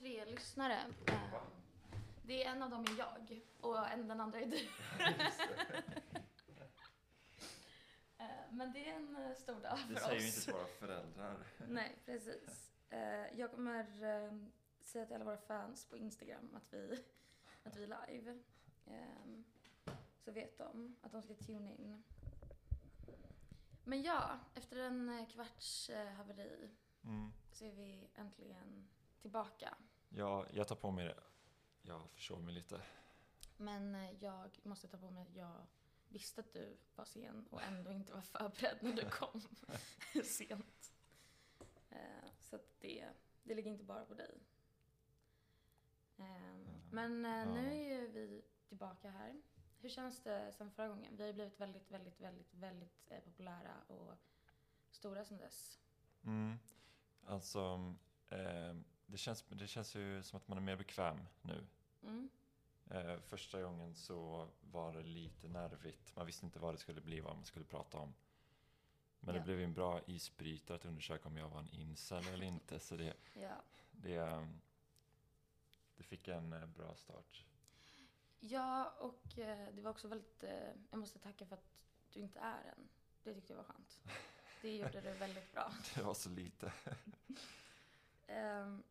tre lyssnare. Eh, Det är en av dem är jag och en, den andra är du. Eh, Men det är en eh, stor dag för Det oss. säger ju inte till våra föräldrar. Nej, precis. Eh, Jag kommer säga till alla våra fans på Instagram att vi, att vi är live. Ehm, Så vet de att de ska tune in. Men ja, efter en kvarts haveri Mm. så är vi äntligen tillbaka. Ja, jag tar på mig det. Jag förstår mig lite. Men eh, jag måste ta på mig att jag visste att du var sen och ändå inte var förberedd när du kom sent. Eh, Så att det, det ligger inte bara på dig. Ehm, Men eh, nu är ju vi tillbaka här. Hur känns det sen förra gången? Vi har blivit väldigt, väldigt, väldigt, väldigt populära och stora sen dess. Mm. Alltså, eh, det, känns, det känns ju som att man är mer bekväm nu. Mm. Eh, första gången så var det lite nervigt. Man visste inte vad det skulle bli, vad man skulle prata om. Men Ja. det blev en bra isbrytare att undersöka om jag var en incel eller inte. Så det, Ja. det, eh, det fick en eh, bra start. Ja, och eh, det var också väldigt... Jag måste tacka för att du inte är en. Det tyckte jag var skönt. Det gjorde det väldigt bra. Det var så lite. Ehm,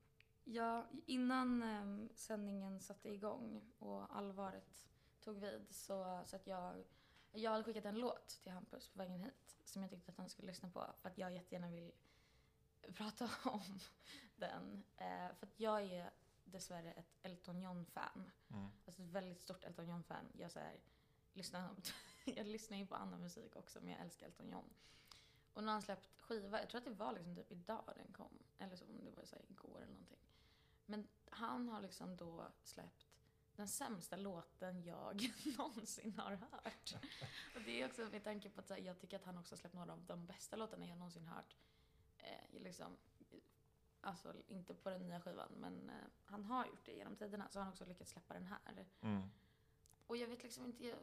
ja, innan um, sändningen satte igång och allvaret tog vid så, så att jag... Jag hade skickat en låt till Hampus på vägen hit som jag tyckte att han skulle lyssna på för att jag jättegärna vill prata om den. Eh, för att jag är dessvärre ett Elton John-fan. Mm. Alltså ett väldigt stort Elton John-fan. Jag, så här, lyssnar, jag lyssnar ju på annan musik också, men jag älskar Elton John. Och när han släppt skiva, jag tror att det var liksom typ idag den kom. Eller så om det var så igår eller någonting. Men han har liksom då släppt den sämsta låten jag någonsin har hört. Och det är också med tanke på att här, jag tycker att han också har släppt några av de bästa låtarna jag någonsin hört. Eh, liksom, alltså inte på den nya skivan, men eh, han har gjort det genom tiderna. Så har han också lyckats släppa den här. Mm. Och jag vet liksom inte, jag,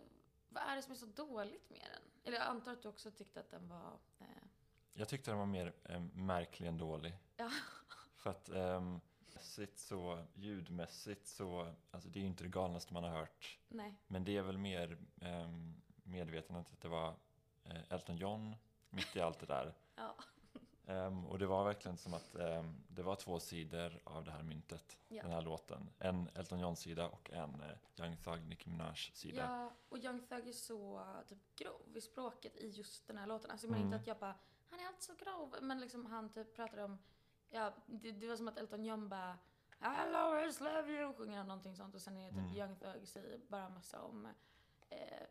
vad är det som är så dåligt med den? Eller jag antar att du också tyckte att den var... Eh, Jag tyckte den var mer eh, märklig än dålig. Ja. För att ehm, sitt så ljudmässigt så, alltså det är ju inte det galnaste man har hört. nej. Men det är väl mer um, medvetandet att det var eh, Elton John mitt i allt det där. Ja. Ehm, och det var verkligen som att ehm, det var två sidor av det här myntet, Ja. den här låten. En Elton John-sida och en eh, Young Thug Nicki Minaj-sida. Ja, och Young Thug är så typ grov i språket i just den här låten. Alltså jag menar Mm. inte att jag bara, han är alltid så grov. Men liksom han typ pratar om, ja, det, det var som att Elton John bara I'll always love you, sjunger han någonting sånt. Och sen är det typ Mm. Young Thug säger bara massa om eh,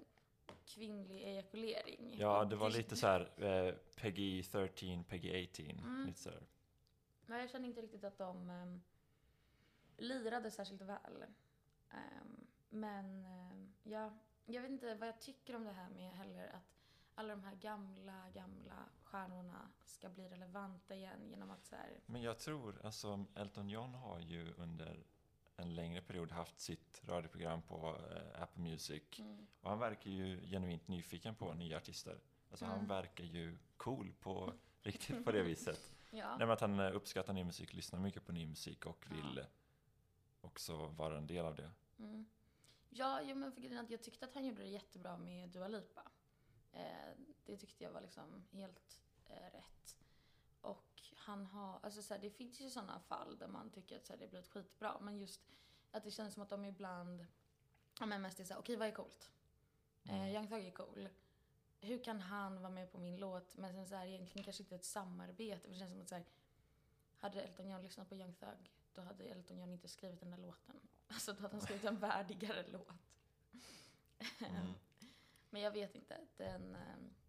kvinnlig ejakulering. Ja, det var lite så här eh, Peggy 13, Peggy 18. Mm. Lite så här. Men jag kände inte riktigt att de um, lirade särskilt väl. Ehm, men ehm, ja, jag vet inte vad jag tycker om det här med heller att alla de här gamla, gamla stjärnorna ska bli relevanta igen genom att så här, Men jag tror, alltså Elton John har ju under en längre period haft sitt radioprogram på eh, Apple Music. mm, Och han verkar ju genuint nyfiken på nya artister. Alltså han Mm. verkar ju cool på riktigt på det viset. ja, Nej, men att han eh, uppskattar ny musik, lyssnar mycket på ny musik och Ja. vill eh, också vara en del av det. mm. ja, ja, men för att jag tyckte att han gjorde det jättebra med Dua Lipa. Eh, det tyckte jag var liksom helt eh, rätt. Och han har, alltså så här, det finns ju sådana fall där man tycker att så här, det blivit skitbra. Men just att det känns som att de ibland, ja men mest är såhär, okej vad är coolt? Eh, Mm. Young Thug är cool. Hur kan han vara med på min låt? Men sen så här, egentligen kanske inte ett samarbete. För det känns som att så här, hade Elton John lyssnat på Young Thug, då hade Elton John inte skrivit den där låten. Alltså då hade han skrivit en värdigare låt. Mm. Men jag vet inte. Den, eh,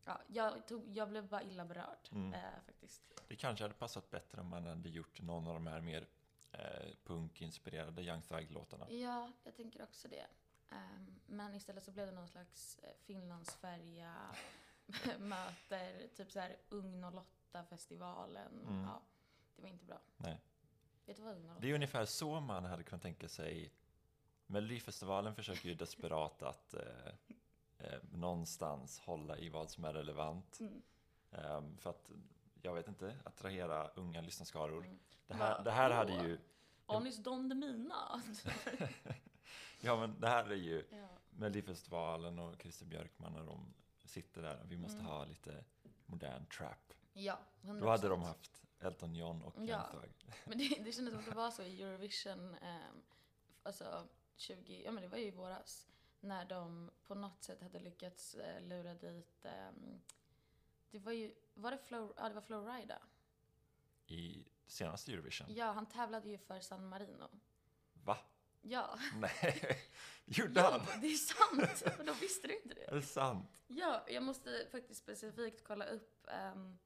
ja, jag, tog, jag blev bara illa berörd Mm. eh, faktiskt. Det kanske hade passat bättre om man hade gjort någon av de här mer eh, punkinspirerade Young Thug-låtarna. Ja, jag tänker också det. Ehm, men istället så blev det någon slags eh, Finlandsfärja möter typ så här Ugn och Lotta-festivalen. Mm. Ja, det var inte bra. Nej. Vet du vad Lotta Det är ungefär så man hade kunnat tänka sig. Melodifestivalen försöker ju desperat att eh, eh, någonstans hålla i vad som är relevant. Mm. Ehm, för att, jag vet inte, attrahera unga lyssnarskaror. Mm. Det här, det här hade ju Anis Don Demina. Ja, men det här är ju ja. Melodifestivalen och Christer Björkman när de sitter där. Vi måste Mm. ha lite modern trap. ja, 100%. Då hade de haft Elton John och Ja. Young Thug. Men det, det kändes som att det var så i Eurovision, ehm, alltså 20, ja men det var ju i våras, när de på något sätt hade lyckats eh, lura dit, ehm, det var ju, var det Flow, ja det var Flowrida. I senaste Eurovision. Ja, han tävlade ju för San Marino. Va? Ja, Nej, gjorde han? det är sant! Men då visste du inte det. Är det sant? Ja, jag måste faktiskt specifikt kolla upp. ehm,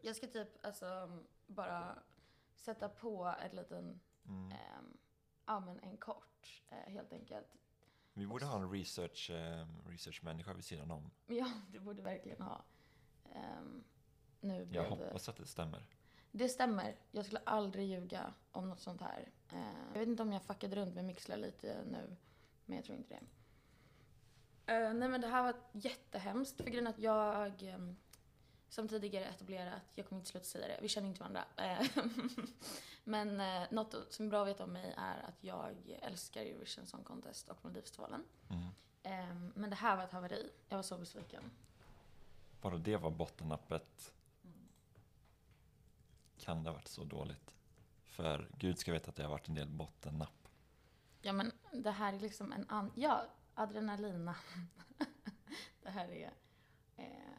jag ska typ alltså bara sätta på ett liten, Mm. ehm, ja men en kort eh, helt enkelt. Vi borde ha en research, eh, researchmänniska vid sidan om. Ja, det borde verkligen ha. Ehm, nu Jag det... hoppas att det stämmer. Det stämmer. Jag skulle aldrig ljuga om något sånt här. Eh, jag vet inte om jag fuckade runt med Mixlar lite nu, men jag tror inte det. Eh, nej men det här var jättehemskt. För grejen är att jag, ehm, som tidigare etablerat, jag kommer inte sluta säga det, vi känner inte varandra. Eh, men eh, något som är bra att veta om mig är att jag älskar Eurovision Song Contest och Melodifestivalen. Mm. Eh, men det här var ett haveri. Jag var så besviken. Bara det var bottennappet. Kan det ha varit så dåligt? För Gud ska veta att det har varit en del bottennapp. Ja men det här är liksom en annan, ja, adrenalina. det här är, eh,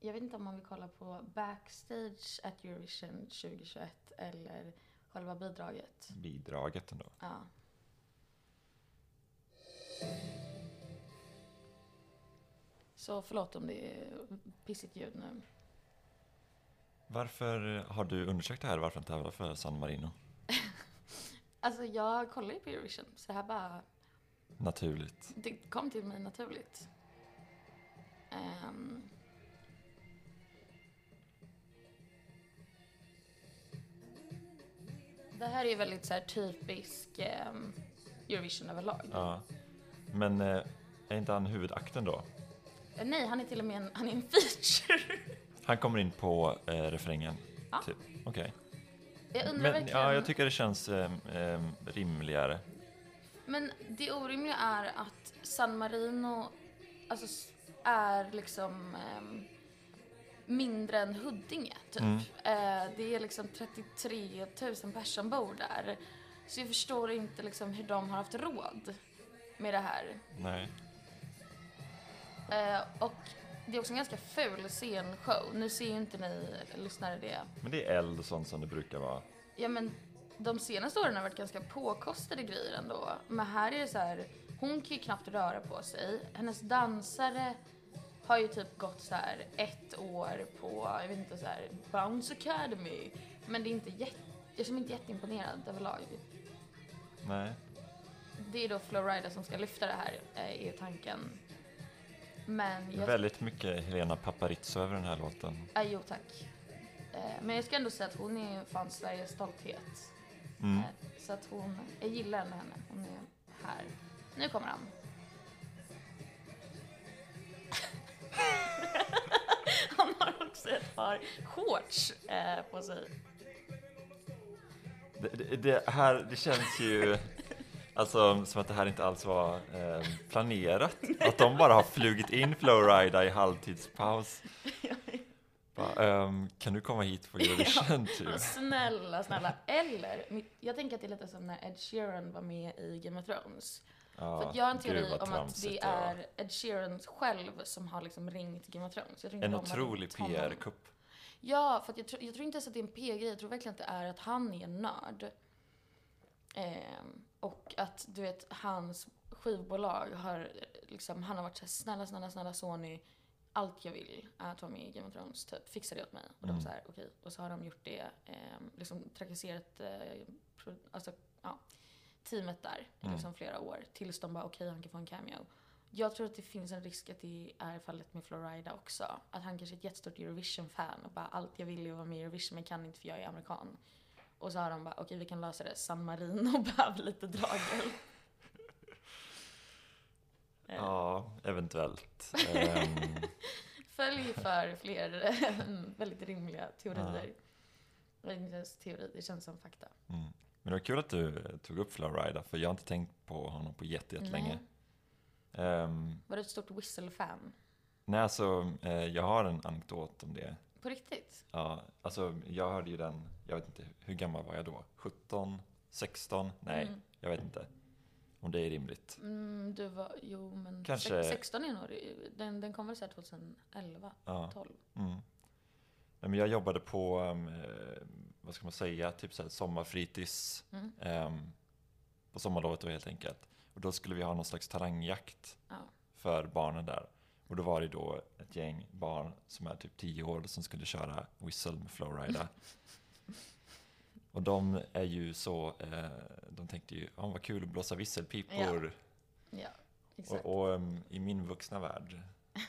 jag vet inte om man vill kolla på backstage at Eurovision 2021 eller själva bidraget. Bidraget ändå. Ja. Så förlåt om det är pissigt ljud nu. Varför har du undersökt det här? Varför inte tävla för San Marino? Alltså jag kollar ju på Eurovision, så det här bara, Naturligt. det kom till mig naturligt. Ehm, det här är ju väldigt så här typisk ehm, Eurovision överlag. Ja. Men eh, är inte han huvudakten då? Eh, Nej, han är till och med en, han är en feature. Han kommer in på eh, refrängen? Ja. Typ. Okej. Jag undrar Men verkligen. ja, jag tycker det känns eh, eh, rimligare. Men det orimliga är att San Marino alltså, s- är liksom ehm, mindre än Huddinge, typ. Mm. Eh, det är liksom 33 000 personer som bor där. Så jag förstår inte liksom hur de har haft råd med det här. Nej. Eh, och det är också en ganska ful scenshow. Nu ser ju inte ni lyssnare det. Men det är eld och sånt som det brukar vara. Ja men de senaste åren har varit ganska påkostade grejer ändå. Men här är det så här, hon kan ju knappt röra på sig. Hennes dansare har ju typ gått så här ett år på, jag vet inte så här, Bounce Academy. Men det är inte jätte, jag är inte jätteimponerad överlag. Nej. Det är då Flowrida som ska lyfta det här, eh, är tanken. Men jag, Väldigt mycket Helena Paparizou över den här låten. äh, jo tack. Eh, men jag ska ändå säga att hon är fan Sveriges stolthet. Mm. Eh, Så att hon, jag gillar ändå henne. Hon är här. Nu kommer han. han har också ett par shorts eh, på sig. Det, det, här, det känns ju alltså som att det här inte alls var eh, planerat. Att de bara har flugit in Flowrida i halvtidspaus. Bara, ehm, kan du komma hit på Eurovision typ? Ja, snälla, snälla. Eller, jag tänker att det är lite som när Ed Sheeran var med i Game of Thrones. För att jag har en gud, teori vad om att det var. är Ed Sheeran själv som har liksom ringt Game of Thrones. En de otrolig. PR-kupp. Ja, för jag, tror- jag tror inte ens att det är en P-grej. Jag tror verkligen att det är att han är en nörd. Ehm, och att du vet, hans skivbolag har liksom, han har varit så här, snälla, snälla, snälla Sony. Allt jag vill är att vara med i Game of Thrones, typ. Fixa det åt mig. Och de Mm. så här, okej. Och så har de gjort det, ehm, liksom trakasserat, eh, alltså, ja, teamet där i Mm. liksom flera år. Tills de bara, okej, han kan få en cameo. Jag tror att det finns en risk att det är fallet med Florida också. Att han kanske är ett jättestort Eurovision-fan och bara allt jag vill är att vara med i Eurovision men kan inte för jag är amerikan. Och så har de bara okej vi kan lösa det, San Marino behöver lite. Eh, Ja, eventuellt. Ehm, Följ för fler eh, väldigt rimliga teorier. Det inte ens teori, det känns som fakta. mm. Men det var kul att du tog upp Flowrida, för jag har inte tänkt på honom på jätte- jättelänge. Um, Var du ett stort Whistle-fan? nej, alltså, eh, jag har en anekdot om det. På riktigt? Ja, alltså, jag hörde ju den, jag vet inte, hur gammal var jag då? 17? 16? Nej, Mm. jag vet inte. Om det är rimligt. Mm, du var, jo men Kanske- sex- 16 är nog, den, den kom väl såhär 2011, Ja. 12? Mm. Nej, men jag jobbade på, um, vad ska man säga, typ så här sommarfritids Mm. ehm, på sommarlovet då helt enkelt. Och då skulle vi ha någon slags talangjakt Ja. för barnen där. Och då var det då ett gäng barn som är typ 10 år som skulle köra whistle med flowrida. och de är ju så, eh, de tänkte ju, ja vad kul att blåsa visselpipor. Ja, exakt. och och um, i min vuxna värld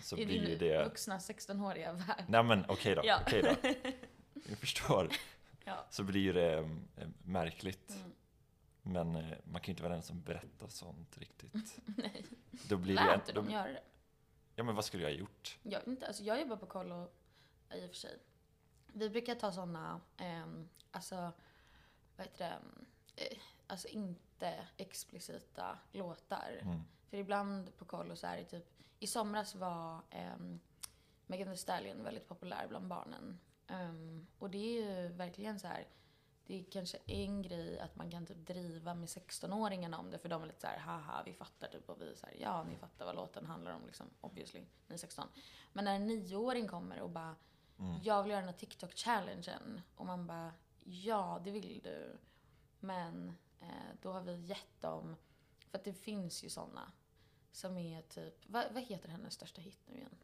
så I blir din ju det, vuxna 16-åriga värld. nej men okej då, Ja. okej då. Jag förstår. Ja. Så blir det um, märkligt. Mm. Men eh, man kan ju inte vara den som berättar sånt riktigt. Nej. Då blir det, Lät du då, dem göra det? Ja men vad skulle jag ha gjort? Jag inte, alltså jag jobbar på kollo i och för sig. Vi brukar ta sådana, ehm, alltså, vad heter det, eh, alltså inte explicita låtar. Mm. För ibland på kollo så är det typ, i somras var um, Megan Thee Stallion väldigt populär bland barnen. Ehm, och det är ju verkligen så här, det är kanske en grej att man kan typ driva med 16-åringarna om det för de är lite så här, haha vi fattar typ och vi är så här, ja ni fattar vad låten handlar om liksom, obviously, ni är 16. Men när en nioåring kommer och bara, Mm. jag vill göra den här TikTok-challengen och man bara, ja det vill du. Men eh, då har vi gett dem, för att det finns ju såna som är typ, vad, vad heter hennes största hit nu igen?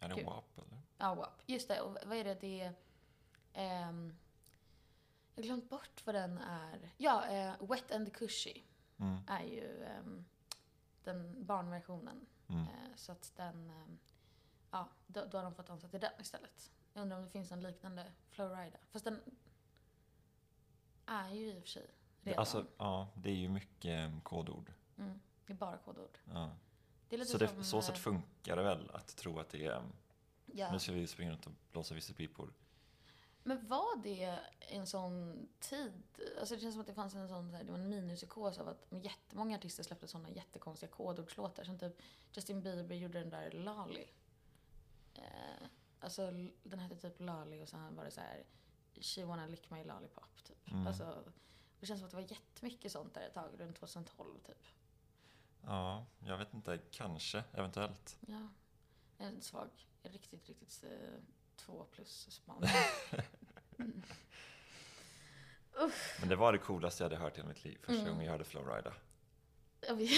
Är det. WAP eller? Ja, WAP. Just det, och vad är det? Det är... ehm, jag har glömt bort vad den är. Ja, eh, Wet and the Cushy Mm. är ju ehm, den barnversionen. Mm. Eh, så att den... ehm, ja, då, då har de fått till den istället. Jag undrar om det finns en liknande Flowrida. Fast den är ju i och för sig Det, redan. alltså, ja, det är ju mycket um, kodord. mm, det är bara kodord. Ja. Det är Så det, som... så sätt eh, funkar det väl att tro att det är, um, ja. nu ska vi springa runt och blåsa visselpipor. Men var det en sån tid? Alltså det känns som att det fanns en sån, det var en minuspsykos av att jättemånga artister släppte såna jättekonstiga kodordslåtar. Som typ Justin Bieber gjorde den där Lali. Eh, alltså den hette typ Lali och sen var det så här She wanna lick my lollipop typ. Mm. Alltså, det känns som att det var jättemycket sånt där ett tag, runt 2012 typ. Ja, jag vet inte, kanske, eventuellt. Ja, en svag, riktigt, riktigt eh, två plus spaning. Mm. Men det var det coolaste jag hade hört i mitt liv, första Mm. gången jag hörde Flowrida. Jag vet,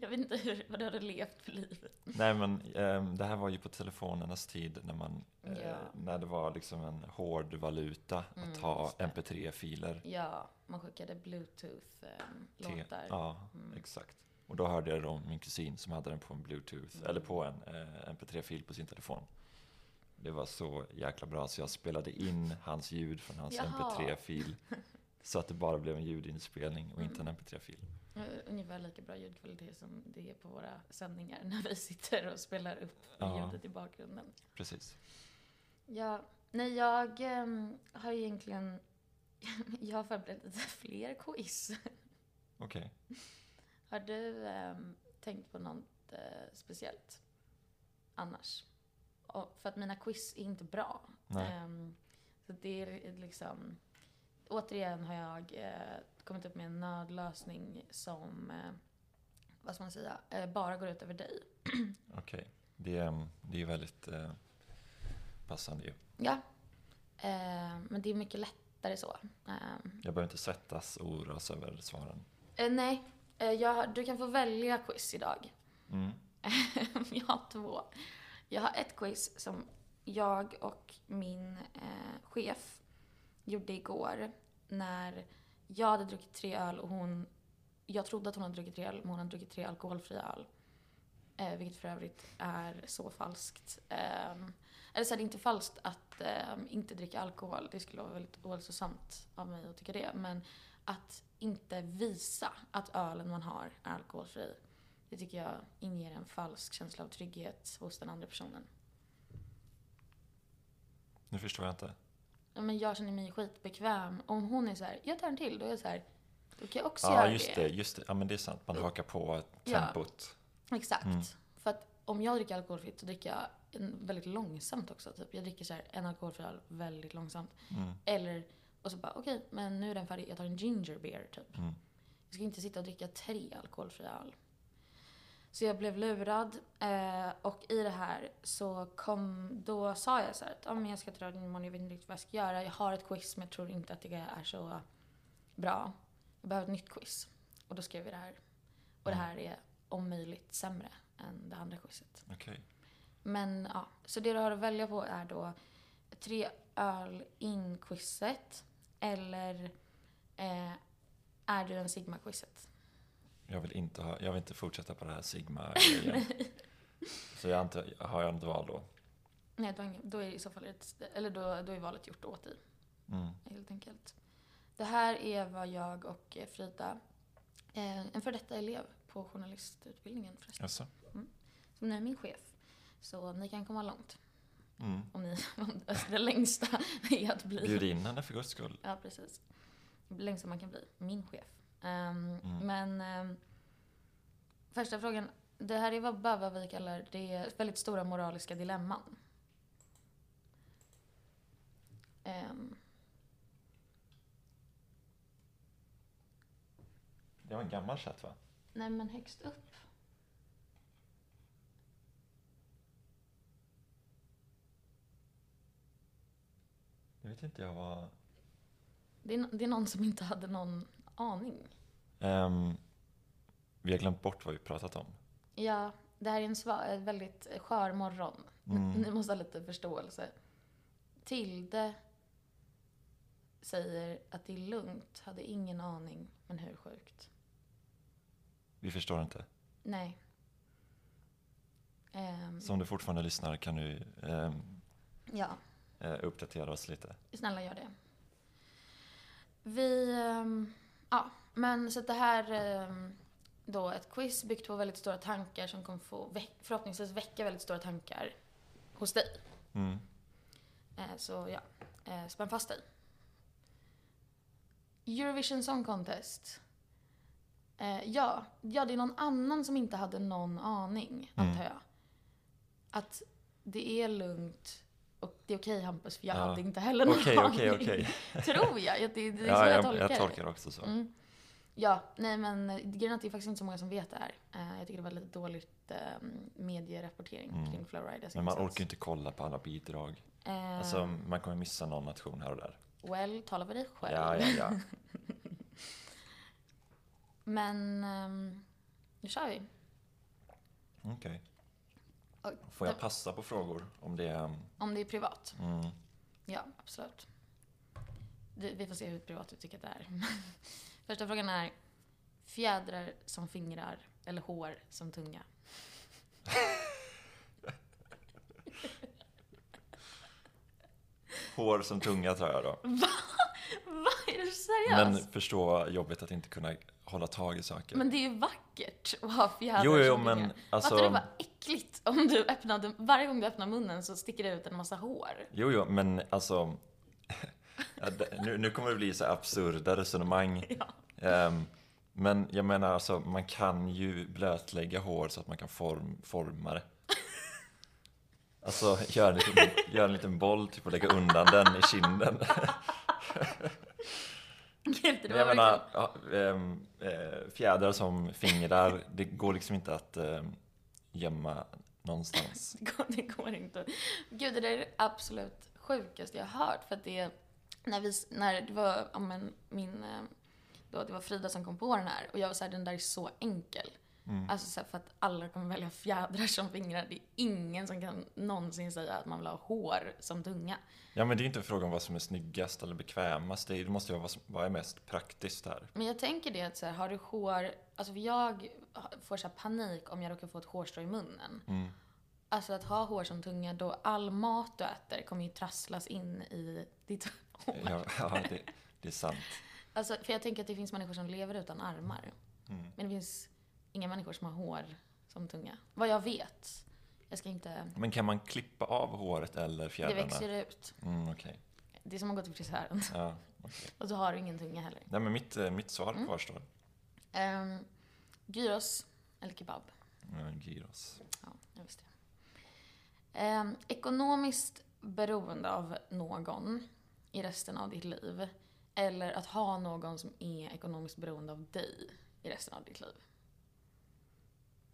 jag vet inte hur, vad du hade levt för liv. Nej men ehm, det här var ju på telefonernas tid när man, eh, Ja. när det var liksom en hård valuta Mm, att ha just det. MP3-filer. Ja, man skickade bluetooth-låtar. Ja, Mm. exakt. Och då hörde jag då min kusin som hade den på en bluetooth, Mm. eller på en eh, MP3-fil på sin telefon. Det var så jäkla bra så jag spelade in hans ljud från hans Jaha. MP3-fil. Så att det bara blev en ljudinspelning och inte en Mm. MP3-fil. Eh, Ungefär lika bra ljudkvalitet som det är på våra sändningar när vi sitter och spelar upp Ja. ljudet i bakgrunden. Precis. Ja, nej jag ehm, har egentligen, jag har förberett lite fler quiz. Okej. Har du ehm, tänkt på något eh, speciellt annars? Och för att mina quiz är inte bra. Ehm, så det är liksom... Återigen har jag eh, kommit upp med en nödlösning som, eh, vad ska man säga, eh, bara går ut över dig. Okej. Det, är- det är väldigt eh, passande ju. Ja. Eh, men det är mycket lättare så. Ehm, Jag behöver inte svettas och oroas över svaren. eh, nej, eh, jag, du kan få välja quiz idag. Mm. jag har två. Jag har ett quiz som jag och min eh, chef gjorde igår när jag hade druckit tre öl och hon... Jag trodde att hon hade druckit tre öl, men hon hade druckit tre alkoholfria öl. Eh, vilket för övrigt är så falskt. Eh, eller så är det inte falskt att eh, inte dricka alkohol. Det skulle vara väldigt ohälsosamt av mig att tycka det. Men att inte visa att ölen man har är alkoholfri. Det tycker jag inger en falsk känsla av trygghet hos den andra personen. Nu förstår jag inte. ja, men jag känner mig skitbekväm. Om hon är så här, jag tar en till, då är jag så här, då kan jag också Ja, göra just det. Just det. Ja, men det är sant. Man hakar på Ja. tempot. Exakt. Mm. För att om jag dricker alkoholfritt så dricker jag väldigt långsamt också. Typ. Jag dricker så här en alkoholfri öl väldigt långsamt. Mm. Eller, och så bara okej, men nu är den färdig, jag tar en ginger beer typ. Mm. Jag ska inte sitta och dricka tre alkoholfria öl. Så jag blev lurad eh, och i det här så kom, då sa jag så här att ah, men jag ska dra din imorgon, jag vet inte riktigt vad jag ska göra. Jag har ett quiz men jag tror inte att det är så bra. Jag behöver ett nytt quiz. Och då skrev vi det här. Och det här är om möjligt sämre än det andra quizet. Okej. Men ja, så det du har att välja på är då tre öl in-quizet eller eh, är du en sigma-quizet? Jag vill inte ha, jag vill inte fortsätta på det här Sigma-grejen. Så jag antar, har jag något val då? Nej, då, då är i så fall ett, eller då, då är valet gjort åt dig, Mm. helt enkelt. Det här är vad jag och eh, Frida, eh, en för detta elev på journalistutbildningen förresten, Jaså? som nu är min chef. Så ni kan komma långt. Mm. Om ni, om det längsta är att bli Bjud in henne för guds skull. Ja, precis. Det längsta man kan bli. Min chef. Ehm, Mm. Men ehm, första frågan. Det här är vad, bara vad vi kallar det väldigt stora moraliska dilemman. Ehm, Det var en gammal chatt va? nej, men högst upp. Vet inte jag vad... Det är, det är någon som inte hade någon aning. Ehm, vi har glömt bort vad vi pratat om. Ja, det här är en en väldigt skör morgon. Mm. Ni måste ha lite förståelse. Tilde säger att det är lugnt, hade ingen aning, men hur sjukt? Vi förstår inte. Nej. Så om du fortfarande lyssnar kan du ehm, ja, uppdatera oss lite. snälla gör det. Vi, ehm, ja, men så det här ehm, då ett quiz byggt på väldigt stora tankar som kommer få förhoppningsvis väcka väldigt stora tankar hos dig. Mm. Eh, Så ja, eh, spänn fast dig. Eurovision Song Contest. Eh, ja, ja, det är någon annan som inte hade någon aning, Mm. antar jag. Att det är lugnt och det är okej Hampus, för jag Ja. hade inte heller någon Okej, aning. okej, okej. Tror jag. Det, det är så Ja, jag, jag, tolkar jag tolkar också så. Mm. Ja, nej men eh, grejen är att det är faktiskt inte så många som vet det här. Eh, jag tycker det var lite dåligt eh, medierapportering Mm. kring Flowriders Men man orkar ju inte kolla på alla bidrag. Eh, Alltså, man kommer missa någon nation här och där. Well, tala för dig själv. Ja, ja, ja. Men um, nu kör vi. Okej. Får jag passa på frågor om det är... Om det är privat? Mm. Ja, absolut. Vi får se hur privat du tycker att det är. Första frågan är fjädrar som fingrar eller hår som tunga? Hår som tunga tror jag då. Va? Är du Men seriös? förstå jobbet att inte kunna hålla tag i saker. Men, det är ju vackert att ha fjädrar jo, jo, men fingrar. alltså... Fattar du vad äckligt om du öppnade, varje gång du öppnar munnen så sticker det ut en massa hår? Jo, jo, men alltså... nu, nu kommer det bli så absurda resonemang. Ja. Ehm, men jag menar alltså, man kan ju blötlägga hår så att man kan form, forma det. Alltså, göra en, liten, gör en liten boll typ och lägga undan den i kinden. Det jag menar, ja, ehm, eh, fjädrar som fingrar, det går liksom inte att ehm, gömma någonstans. Det går, det går inte. Gud, det där är det absolut sjukaste jag har hört. För att det, när, vi, när det var ja, men, min, eh, då, det var Frida som kom på den här och jag var såhär, den där är så enkel. Mm. Alltså så för att alla kommer välja fjädrar som fingrar. Det är ingen som kan någonsin säga att man vill ha hår som tunga. Ja, men det är inte en fråga om vad som är snyggast eller bekvämast. Det, måste ju vara vad som vad är mest praktiskt här. Men jag tänker det att så här, har du hår, alltså för jag får så panik om jag råkar få ett hårstrå i munnen. Mm. Alltså att ha hår som tunga, då all mat du äter kommer ju trasslas in i ditt hår. Ja, ja det, det är sant. Alltså, för jag tänker att det finns människor som lever utan armar. Mm. Men det finns inga människor som har hår som tunga. Vad jag vet. Jag ska inte... Men kan man klippa av håret eller Det fjädrarna? växer ut. Mm, okej. Det är som att gå till frisören. Ja. Och så har du ingen tunga heller. Nej, men mitt, eh, mitt svar Mm. kvarstår. Um, gyros eller kebab? Ja, gyros. Ja, jag visste det. Ehm, ekonomiskt beroende av någon i resten av ditt liv. Eller att ha någon som är ekonomiskt beroende av dig i resten av ditt liv.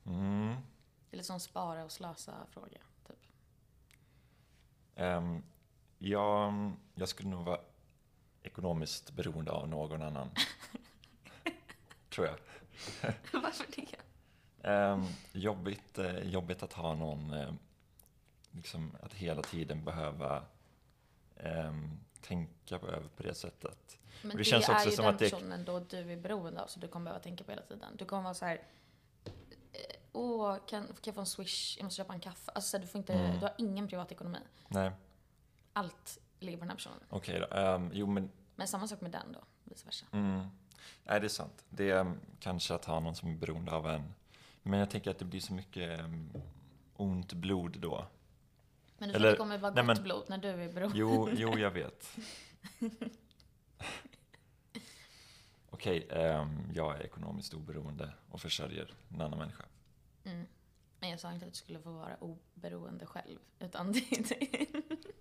Mm. Är lite som spara och slösa fråga. Typ. Ehm, jag, jag skulle nog vara ekonomiskt beroende av någon annan. Tror jag. Varför det? Ehm, jobbigt, eh, jobbigt att ha någon, eh, liksom att hela tiden behöva ehm, tänka på, över på det sättet. Men det det, känns är också ju som den att det- personen då du är beroende av, så du kommer behöva tänka på hela tiden. Du kommer vara så här. Åh, kan, kan jag få en swish? Jag måste köpa en kaffe. Alltså, så här, du, får inte, Mm. du har ingen privatekonomi. Nej, Allt ligger på den här personen. okej då. Ehm, jo, men Men samma sak med den då, vice versa. Mm. Nej, det är sant. Det är um, kanske att ha någon som är beroende av en. Men jag tänker att det blir så mycket um, ont blod då. Men du tror Eller- det kommer vara nej, gott men- blod när du är beroende? Jo, jo jag vet. Okej, ehm, jag är ekonomiskt oberoende och försörjer en annan människa. Mm. Men jag sa inte att du skulle få vara oberoende själv. Utan det, det.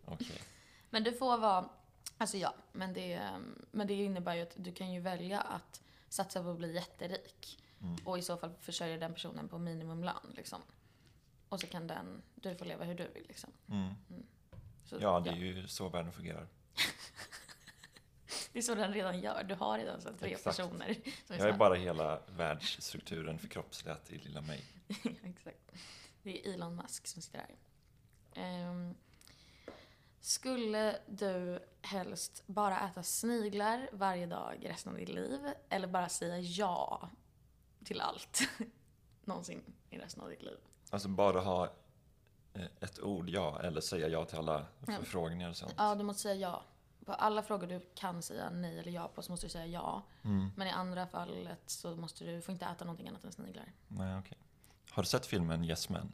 Okej. Men du får vara, alltså ja, men det, ehm, men det innebär ju att du kan ju välja att satsa på att bli jätterik. Mm. Och i så fall försörja den personen på minimumlön liksom. Och så kan den, du får leva hur du vill liksom. Mm. Så, Ja, det är ju så världen fungerar. det är så den redan gör. Du har redan så tre Exakt. personer. Som Jag är snabbt- bara hela världsstrukturen förkroppsligat i lilla mig. Exakt. Det är Elon Musk som sitter här. Ehm, skulle du helst bara äta sniglar varje dag resten av ditt liv? Eller bara säga ja till allt någonsin i resten av ditt liv? Alltså bara ha eh, ett ord ja, eller säga ja till alla förfrågningar och sånt. Ja, du måste säga ja. På alla frågor du kan säga nej eller ja på så måste du säga ja. Mm. Men i andra fallet så måste du, får inte äta någonting annat än sniglar. Nej, okej. Har du sett filmen Yes Men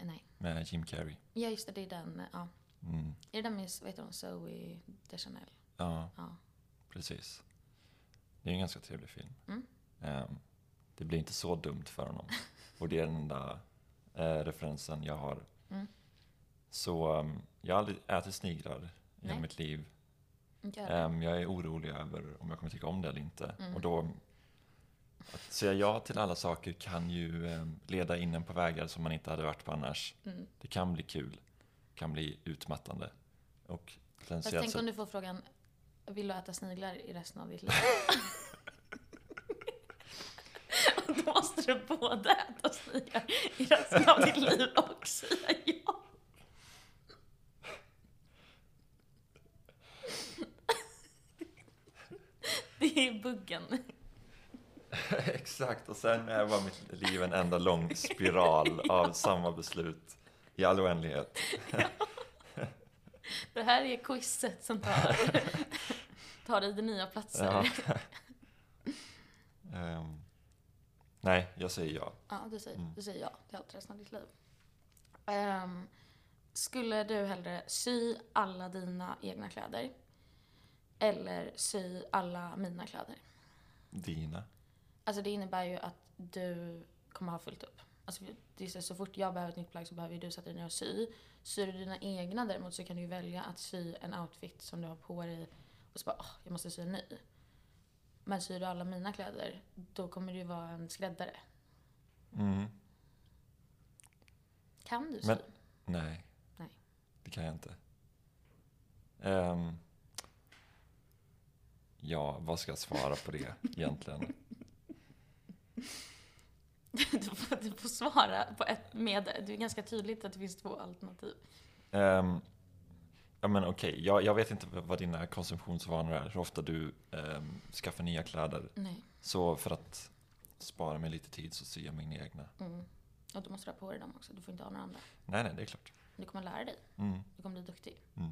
Eh, Nej. med Jim Carrey? Ja, just det. Det är den. Ja. Mm. Är det den med, vad heter hon, Zoe Deschanel? Ja, Ja. precis. Det är en ganska trevlig film. Mm. Ehm, det blir inte så dumt för honom. Och det är den enda eh, referensen jag har. Mm. Så ehm, jag har aldrig ätit sniglar i mitt liv. Inte jag. Är orolig över om jag kommer tycka om det eller inte. Mm. Och då, att säga ja till alla saker kan ju ehm, leda in en på vägar som man inte hade varit på annars. Mm. Det kan bli kul, kan bli utmattande. Och Fast tänk om du får frågan, vill du äta sniglar i resten av ditt liv? Och Då måste du både äta sniglar i resten av ditt liv och säga ja. Det är buggen. Exakt, och sen är bara mitt liv en enda lång spiral av samma beslut i all oändlighet. Det här är quizet som tar, tar dig till nya platser. Ja. Ja, Ehm, nej, jag säger ja. du, säger, Mm. du säger ja till allt resten av ditt liv. Ehm, skulle du hellre sy alla dina egna kläder? Eller sy alla mina kläder? Dina. Alltså det innebär ju att du kommer ha fullt upp. Alltså det är så, så fort jag behöver ett nytt plagg så behöver du sätta dig ner och sy. Syr du dina egna däremot så kan du ju välja att sy en outfit som du har på dig och så bara åh, jag måste sy en ny. Men syr du alla mina kläder, då kommer du ju vara en skräddare. Mm. Kan du sy? Men- Nej. Nej. Det kan jag inte. Ehm, ja, vad ska jag svara på det egentligen? Du, får, du får svara på ett med, det är ganska tydligt att det finns två alternativ. Um, ja men okej, jag, jag vet inte vad dina konsumtionsvanor är, hur ofta du um, skaffar nya kläder. Nej. Så för att spara mig lite tid så syr jag mina egna. Mm. Och du måste ha på dig dem också, du får inte ha några andra. Nej, nej, det är klart. Du kommer lära dig, Mm. du kommer bli duktig. Mm.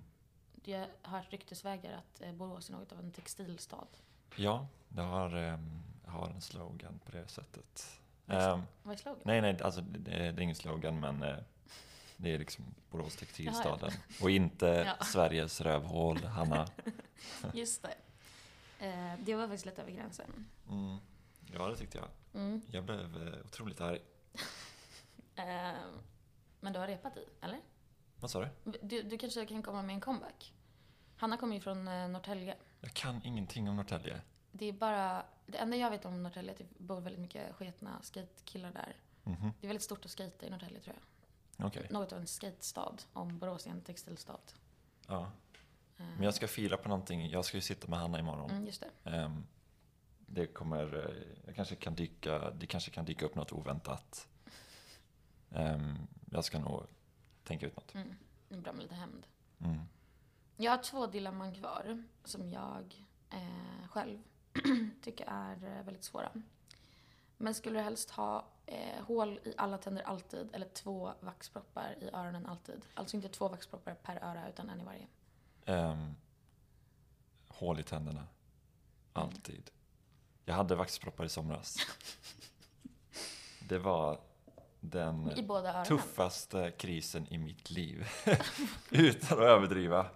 Jag har hört ryktesvägar att eh, Borås är något av en textilstad. Ja, det har, um, har en slogan på det sättet. Ehm, Vad är slogan? nej, nej, alltså det, det är ingen slogan men eh, Det är liksom Borås textilstaden. Och inte Ja. Sveriges rövhål, Hanna. Just det. Eh, det var faktiskt lite över gränsen. Mm. Ja, det tyckte jag. Mm. Jag blev eh, otroligt arg. Eh, men du har repat i, eller? Vad sa du? Du, du kanske kan komma med en comeback? Hanna kommer ju från eh, Norrtälje. Jag kan ingenting om Norrtälje. Det är bara, det enda jag vet om Norrtälje är att det bor väldigt mycket sketna skatekillar där. Mhm. Det är väldigt stort att skata i Norrtälje tror jag. Okej. Något av en skatestad, om Borås är en textilstad. Ja. Men jag ska fila på någonting. Jag ska ju sitta med Hanna imorgon. mm, just det. Ehm, det kommer, eh, jag kanske kan dyka, det kanske kan dyka upp något oväntat. Ehm, jag ska nog tänka ut något. Mm. Det är bra med lite hämnd. Mm. Jag har två dilemman kvar som jag eh, själv tycker är eh, väldigt svåra. Men skulle du helst ha eh, hål i alla tänder alltid eller två vaxproppar i öronen alltid? Alltså inte två vaxproppar per öra utan en i varje. Ehm, hål i tänderna. Alltid. Jag hade vaxproppar i somras. Det var den I båda öronen? tuffaste krisen i mitt liv. Utan att överdriva.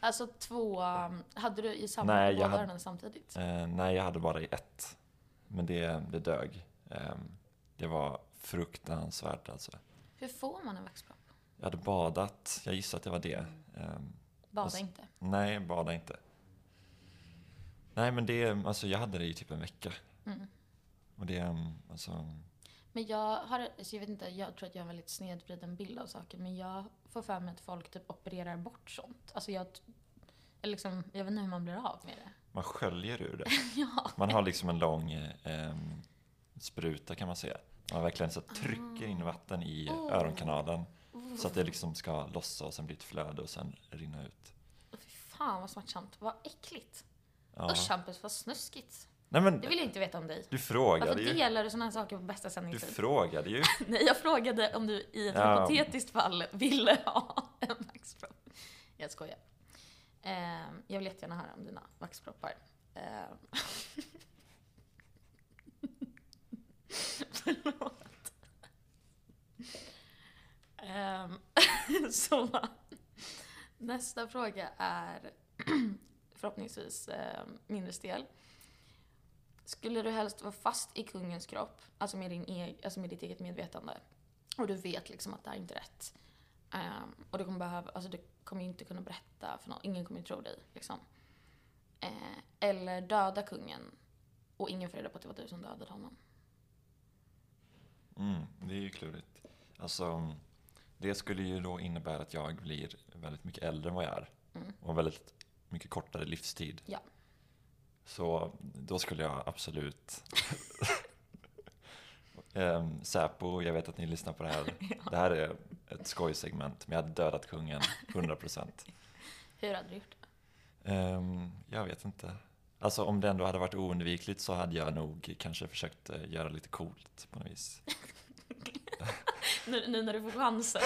Alltså två, um, hade du i samma Nej, båda öronen samtidigt? Eh, nej, jag hade bara i ett. Men det, det dög. Ehm, det var fruktansvärt alltså. Hur får man en vaxpropp? Jag hade badat, jag gissar att det var det. Ehm, Bada Alltså- inte. nej, bada inte. Nej, men det, alltså jag hade det i typ en vecka. Mm. Och det, um, alltså, Men jag har, alltså jag vet inte, jag tror att jag har en väldigt snedvriden bild av saker. Men jag får för mig att folk typ opererar bort sånt. Alltså jag, eller liksom, jag vet inte hur man blir av med det. man sköljer ur det. ja. Man har liksom en lång eh, spruta kan man säga. Man verkligen så trycker in vatten i Oh. öronkanalen. Så att det liksom ska lossa och sen bli ett flöde och sen rinna ut. Fy fan vad smärtsamt. Vad äckligt. Ja. Usch Hampus, vad snuskigt. Nej men, Det vill jag inte veta om dig. du Varför frågade ju. delar du sådana saker på bästa Du sändningstid? frågade ju. Nej, jag frågade om du i ett Ja. hypotetiskt fall ville ha en vaxpropp. Jag skojar. Ehm, jag vill jättegärna höra om dina vaxproppar. Ehm. Förlåt. Ehm, så nästa fråga är förhoppningsvis eh, mindre stel. Skulle du helst vara fast i kungens kropp, alltså med, din e- alltså med ditt eget medvetande, och du vet liksom att det här är inte rätt. Ehm, och du kommer behöva, alltså du kommer inte kunna berätta för någon, ingen kommer tro dig liksom. Eh, eller döda kungen och ingen får reda på att det var du som dödade honom. Mm, det är ju klurigt. Alltså, det skulle ju då innebära att jag blir väldigt mycket äldre än vad jag är. Mm. Och väldigt mycket kortare livstid. Ja. Så då skulle jag absolut... um, Säpo, jag vet att ni lyssnar på det här. Det här är ett skojsegment, men jag hade dödat kungen, 100%. Hur hade du gjort det? Ehm, jag vet inte. Alltså om det ändå hade varit oundvikligt så hade jag nog kanske försökt eh, göra lite coolt på något vis. Nu, nu när du får chansen.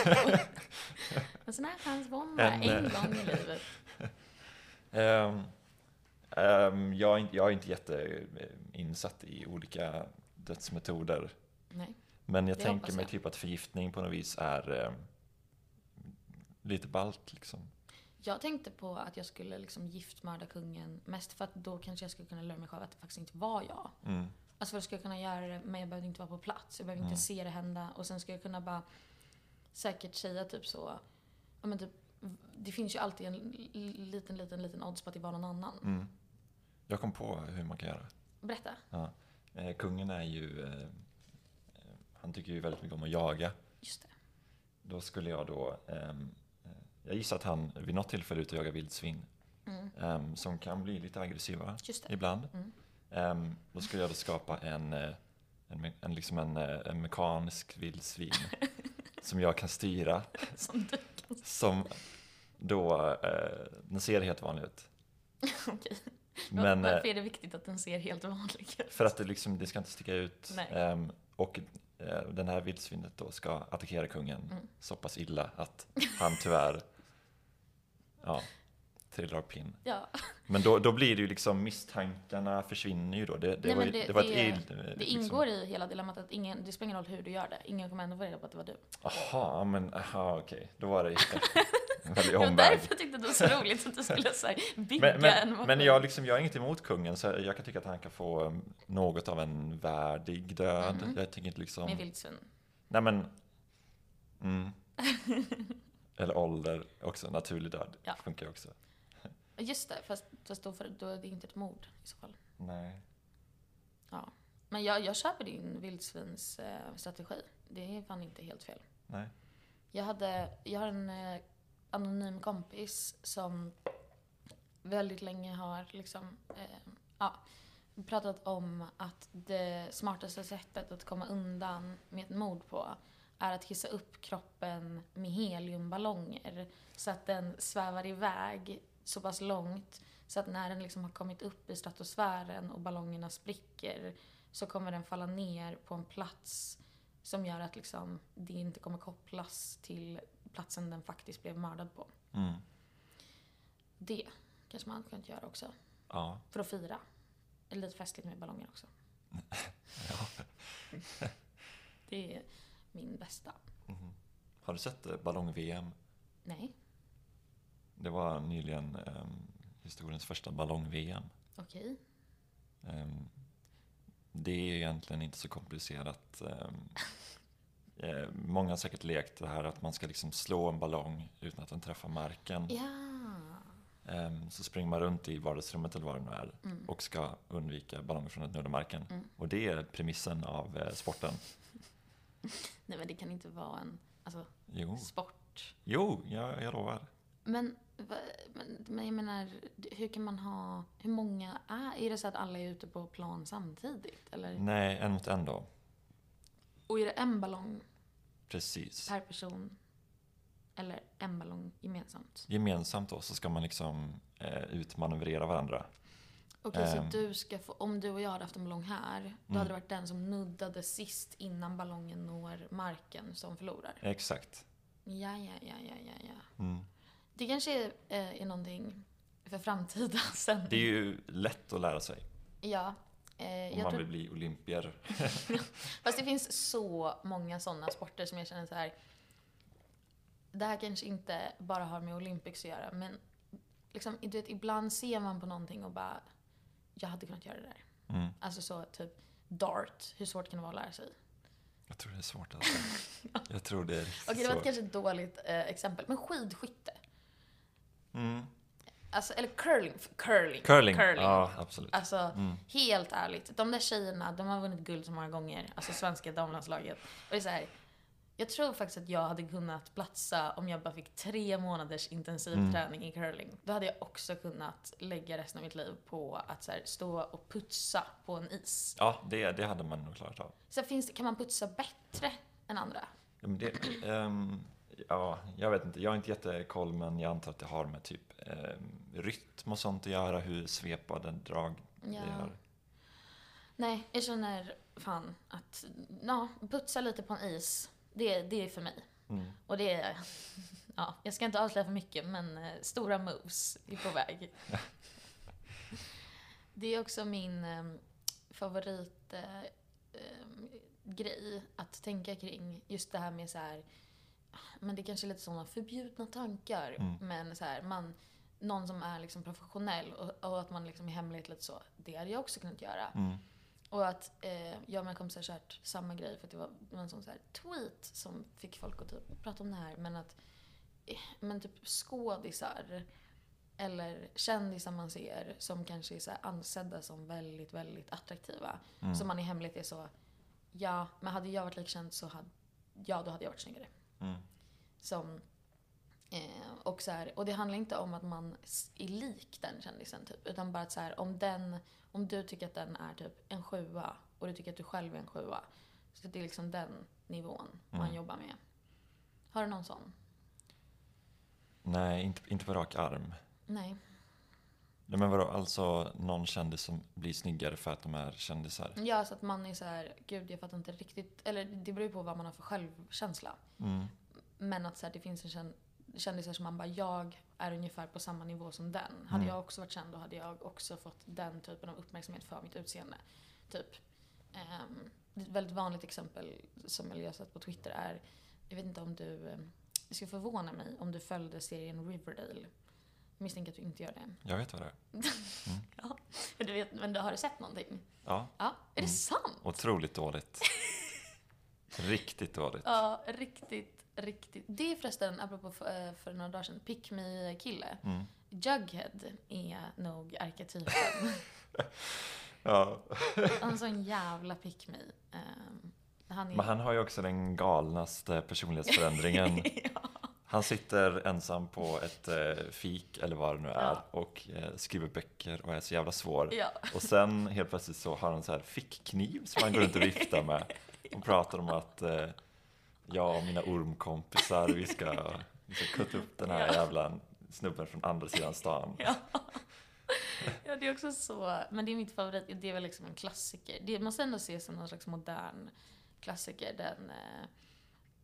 en sån här chans får man En, en eh, gång i livet. Ehm, ehm, jag, är inte, jag är inte jätteinsatt i olika dödsmetoder. Nej. Men jag Det tänker mig jag. typ att förgiftning på något vis är ehm, lite ballt liksom. Jag tänkte på att jag skulle liksom giftmörda kungen mest för att då kanske jag skulle kunna lura mig själv att det faktiskt inte var jag. Mm. Alltså för att jag skulle kunna göra det men jag behövde inte vara på plats. Jag behövde Mm. inte se det hända och sen skulle jag kunna bara säkert säga typ så. Ja, men typ, det finns ju alltid en liten, liten, liten odds på att det var någon annan. Mm. Jag kom på hur man kan göra. Berätta. Ja. Eh, kungen är ju, eh, eh, han tycker ju väldigt mycket om att jaga. Just det. Då skulle jag då, ehm, eh, jag gissar att han vid något tillfälle är ute och jagar vildsvin. Mm. ehm, som kan bli lite aggressiva ibland. Mm. Ehm, då skulle jag då skapa en, en, en, liksom en, en mekanisk vildsvin som jag kan styra. Som du kan Som då, den ser helt vanlig ut. Okej. Men eh, Varför är det viktigt att den ser helt vanlig ut? för att det, liksom, det ska inte sticka ut. Ehm, och eh, den här vildsvinet då ska attackera kungen Mm. så pass illa att han tyvärr ja, trillar av pinn. Ja, Men då, då blir det ju liksom misstankarna försvinner ju då. Det, det, Nej, var, ju- det- det var det- ett ill, det liksom. ingår i hela dilemmat att ingen, det spelar ingen roll hur du gör det. Ingen kommer ändå få reda på att det var du. Jaha, men aha, okej. Då var det en var omväg. därför jag tyckte det var så roligt att du skulle så här, bygga Men, en men, maskin. men jag, liksom, jag har inget emot kungen, så jag kan tycka att han kan få um, något av en värdig död. Mm. Jag tänker inte liksom... Med vildsvin. Nej men... Mm. Eller ålder också, naturlig död. Ja. Funkar ju också. Just det, fast, fast då, för, då är det inte ett mord i så fall. Nej. Ja. Men jag, jag köper din vildsvinsstrategi. Eh, strategi. det är fan inte helt fel. Nej. Jag, hade, jag har en eh, anonym kompis som väldigt länge har liksom, eh, ja, pratat om att det smartaste sättet att komma undan med ett mord på är att hissa upp kroppen med heliumballonger så att den svävar iväg så pass långt så att när den liksom har kommit upp i stratosfären och ballongerna spricker så kommer den falla ner på en plats som gör att liksom det inte kommer kopplas till platsen den faktiskt blev mördad på. Mm. Det kanske man hade kunnat göra också. Ja. För att fira. Eller lite festligt med ballonger också. Det är min bästa. Mhm. Har du sett eh, ballong-VM? Nej, Det var nyligen um, historiens första ballong-VM. okej. Ehm, det är egentligen inte så komplicerat. Ehm, eh, många har säkert lekt det här att man ska liksom slå en ballong utan att den träffar marken. Ja. Ehm, så springer man runt i vardagsrummet eller vad det nu är Mm. och ska undvika ballonger från att nudda marken. Mm. Och det är premissen av eh, sporten. Nej men det kan inte vara en alltså, Jo, sport. jo jag, jag lovar. Men, men, men jag menar, hur kan man ha, hur många är, är det så att alla är ute på plan samtidigt? Eller? Nej, en mot en då. Och är det en ballong Precis. per person? Eller en ballong gemensamt? Gemensamt då så ska man liksom eh, utmanövrera varandra. Okej, Ehm. så du ska få, om du och jag hade haft en ballong här, då Mm. hade det varit den som nuddade sist innan ballongen når marken som förlorar. Exakt. Ja, ja, ja, ja, ja, ja. Mm. Det kanske är, eh, är någonting för framtiden sen. Det är ju lätt att lära sig Ja. Eh, om man tror, vill bli olympier. Fast det finns så många sådana sporter som jag känner så här. Det här kanske inte bara har med Olympics att göra, men liksom, du vet, ibland ser man på någonting och bara, jag hade kunnat göra det där. Mm. Alltså så typ dart, hur svårt kan det vara att lära sig? Jag tror det är svårt alltså. Jag tror det är riktigt Okej, det var ett kanske ett dåligt eh, exempel, men skidskytte. Mm. Alltså, eller curling. Curling. Curling. Ja, absolut. Alltså, Mm. helt ärligt. De där tjejerna, de har vunnit guld så många gånger. Alltså svenska damlandslaget. Och det är så här, jag tror faktiskt att jag hade kunnat platsa om jag bara fick tre månaders intensiv Mm. träning i curling. Då hade jag också kunnat lägga resten av mitt liv på att så här, stå och putsa på en is. Ja, det, det hade man nog klarat av. Så finns det, kan man putsa bättre än andra? Ja, men det, ehm, ja, jag vet inte. Jag har inte jättekoll, men jag antar att det har med typ ehm, rytm och sånt att göra, hur svepade drag det Ja. gör. Nej, jag känner fan att, ja, putsa lite på en is, det, det är för mig. Mm. Och det är, ja, jag ska inte avslöja för mycket, men eh, stora moves är på väg. Det är också min eh, favorit eh, eh, grej att tänka kring just det här med så här, men det är kanske är lite sådana förbjudna tankar, Mm. men så här, man, någon som är liksom professionell och, och att man liksom i hemlighet lite så, det hade jag också kunnat göra. Mm. Och att eh, jag och mina kompisar kört samma grej för att det var, det var en sån så här tweet som fick folk att typ prata om det här. Men att eh, men typ skådisar eller kändisar man ser som kanske är så här ansedda som väldigt, väldigt attraktiva. Mm. Som man i hemlighet är så, ja, men hade jag varit lika känd så hade, ja då hade jag varit snyggare. Mm. Som, eh, och, så här, och det handlar inte om att man är lik den kändisen typ. Utan bara att så här, om, den, om du tycker att den är typ en sjua och du tycker att du själv är en sjua. Så det är liksom den nivån man Mm. jobbar med. Har du någon sån? Nej, inte, inte på rak arm. Nej. Nej, men vadå, alltså någon kändis som blir snyggare för att de är kändisar? Ja, så att man är så här, gud jag fattar inte riktigt. Eller det beror ju på vad man har för självkänsla. Mm. Men att så här, det finns en känd, kändisar som man bara, jag är ungefär på samma nivå som den. Hade Mm. jag också varit känd då hade jag också fått den typen av uppmärksamhet för mitt utseende. Typ. Um, ett väldigt vanligt exempel som jag har sett på Twitter är, jag vet inte om du, ehm, det skulle förvåna mig om du följde serien Riverdale. Misstänker att du inte gör det. Jag vet vad det är. Men du, vet, men du har sett någonting? Ja, Ja, är det Mm. sant? otroligt dåligt. Riktigt dåligt. Ja, riktigt, riktigt. Det är förresten, apropå för, för några dagar sedan, Pick Me-kille. Mm. Jughead är nog arketypen. Ja. En sån jävla pick me. Ehm, han är... Men han har ju också den galnaste personlighetsförändringen. ja. Han sitter ensam på ett eh, fik eller vad det nu är Ja. och eh, skriver böcker och är så jävla svår. ja. Och sen helt plötsligt så har han så här fickkniv som han går runt och viftar med och pratar om att eh, jag och mina ormkompisar vi ska, vi ska kutta upp den här jävla snubben från andra sidan stan. Ja. ja, det är också så. Men det är mitt favorit. Det är väl liksom en klassiker. Det måste ändå ses som någon slags modern klassiker. Den...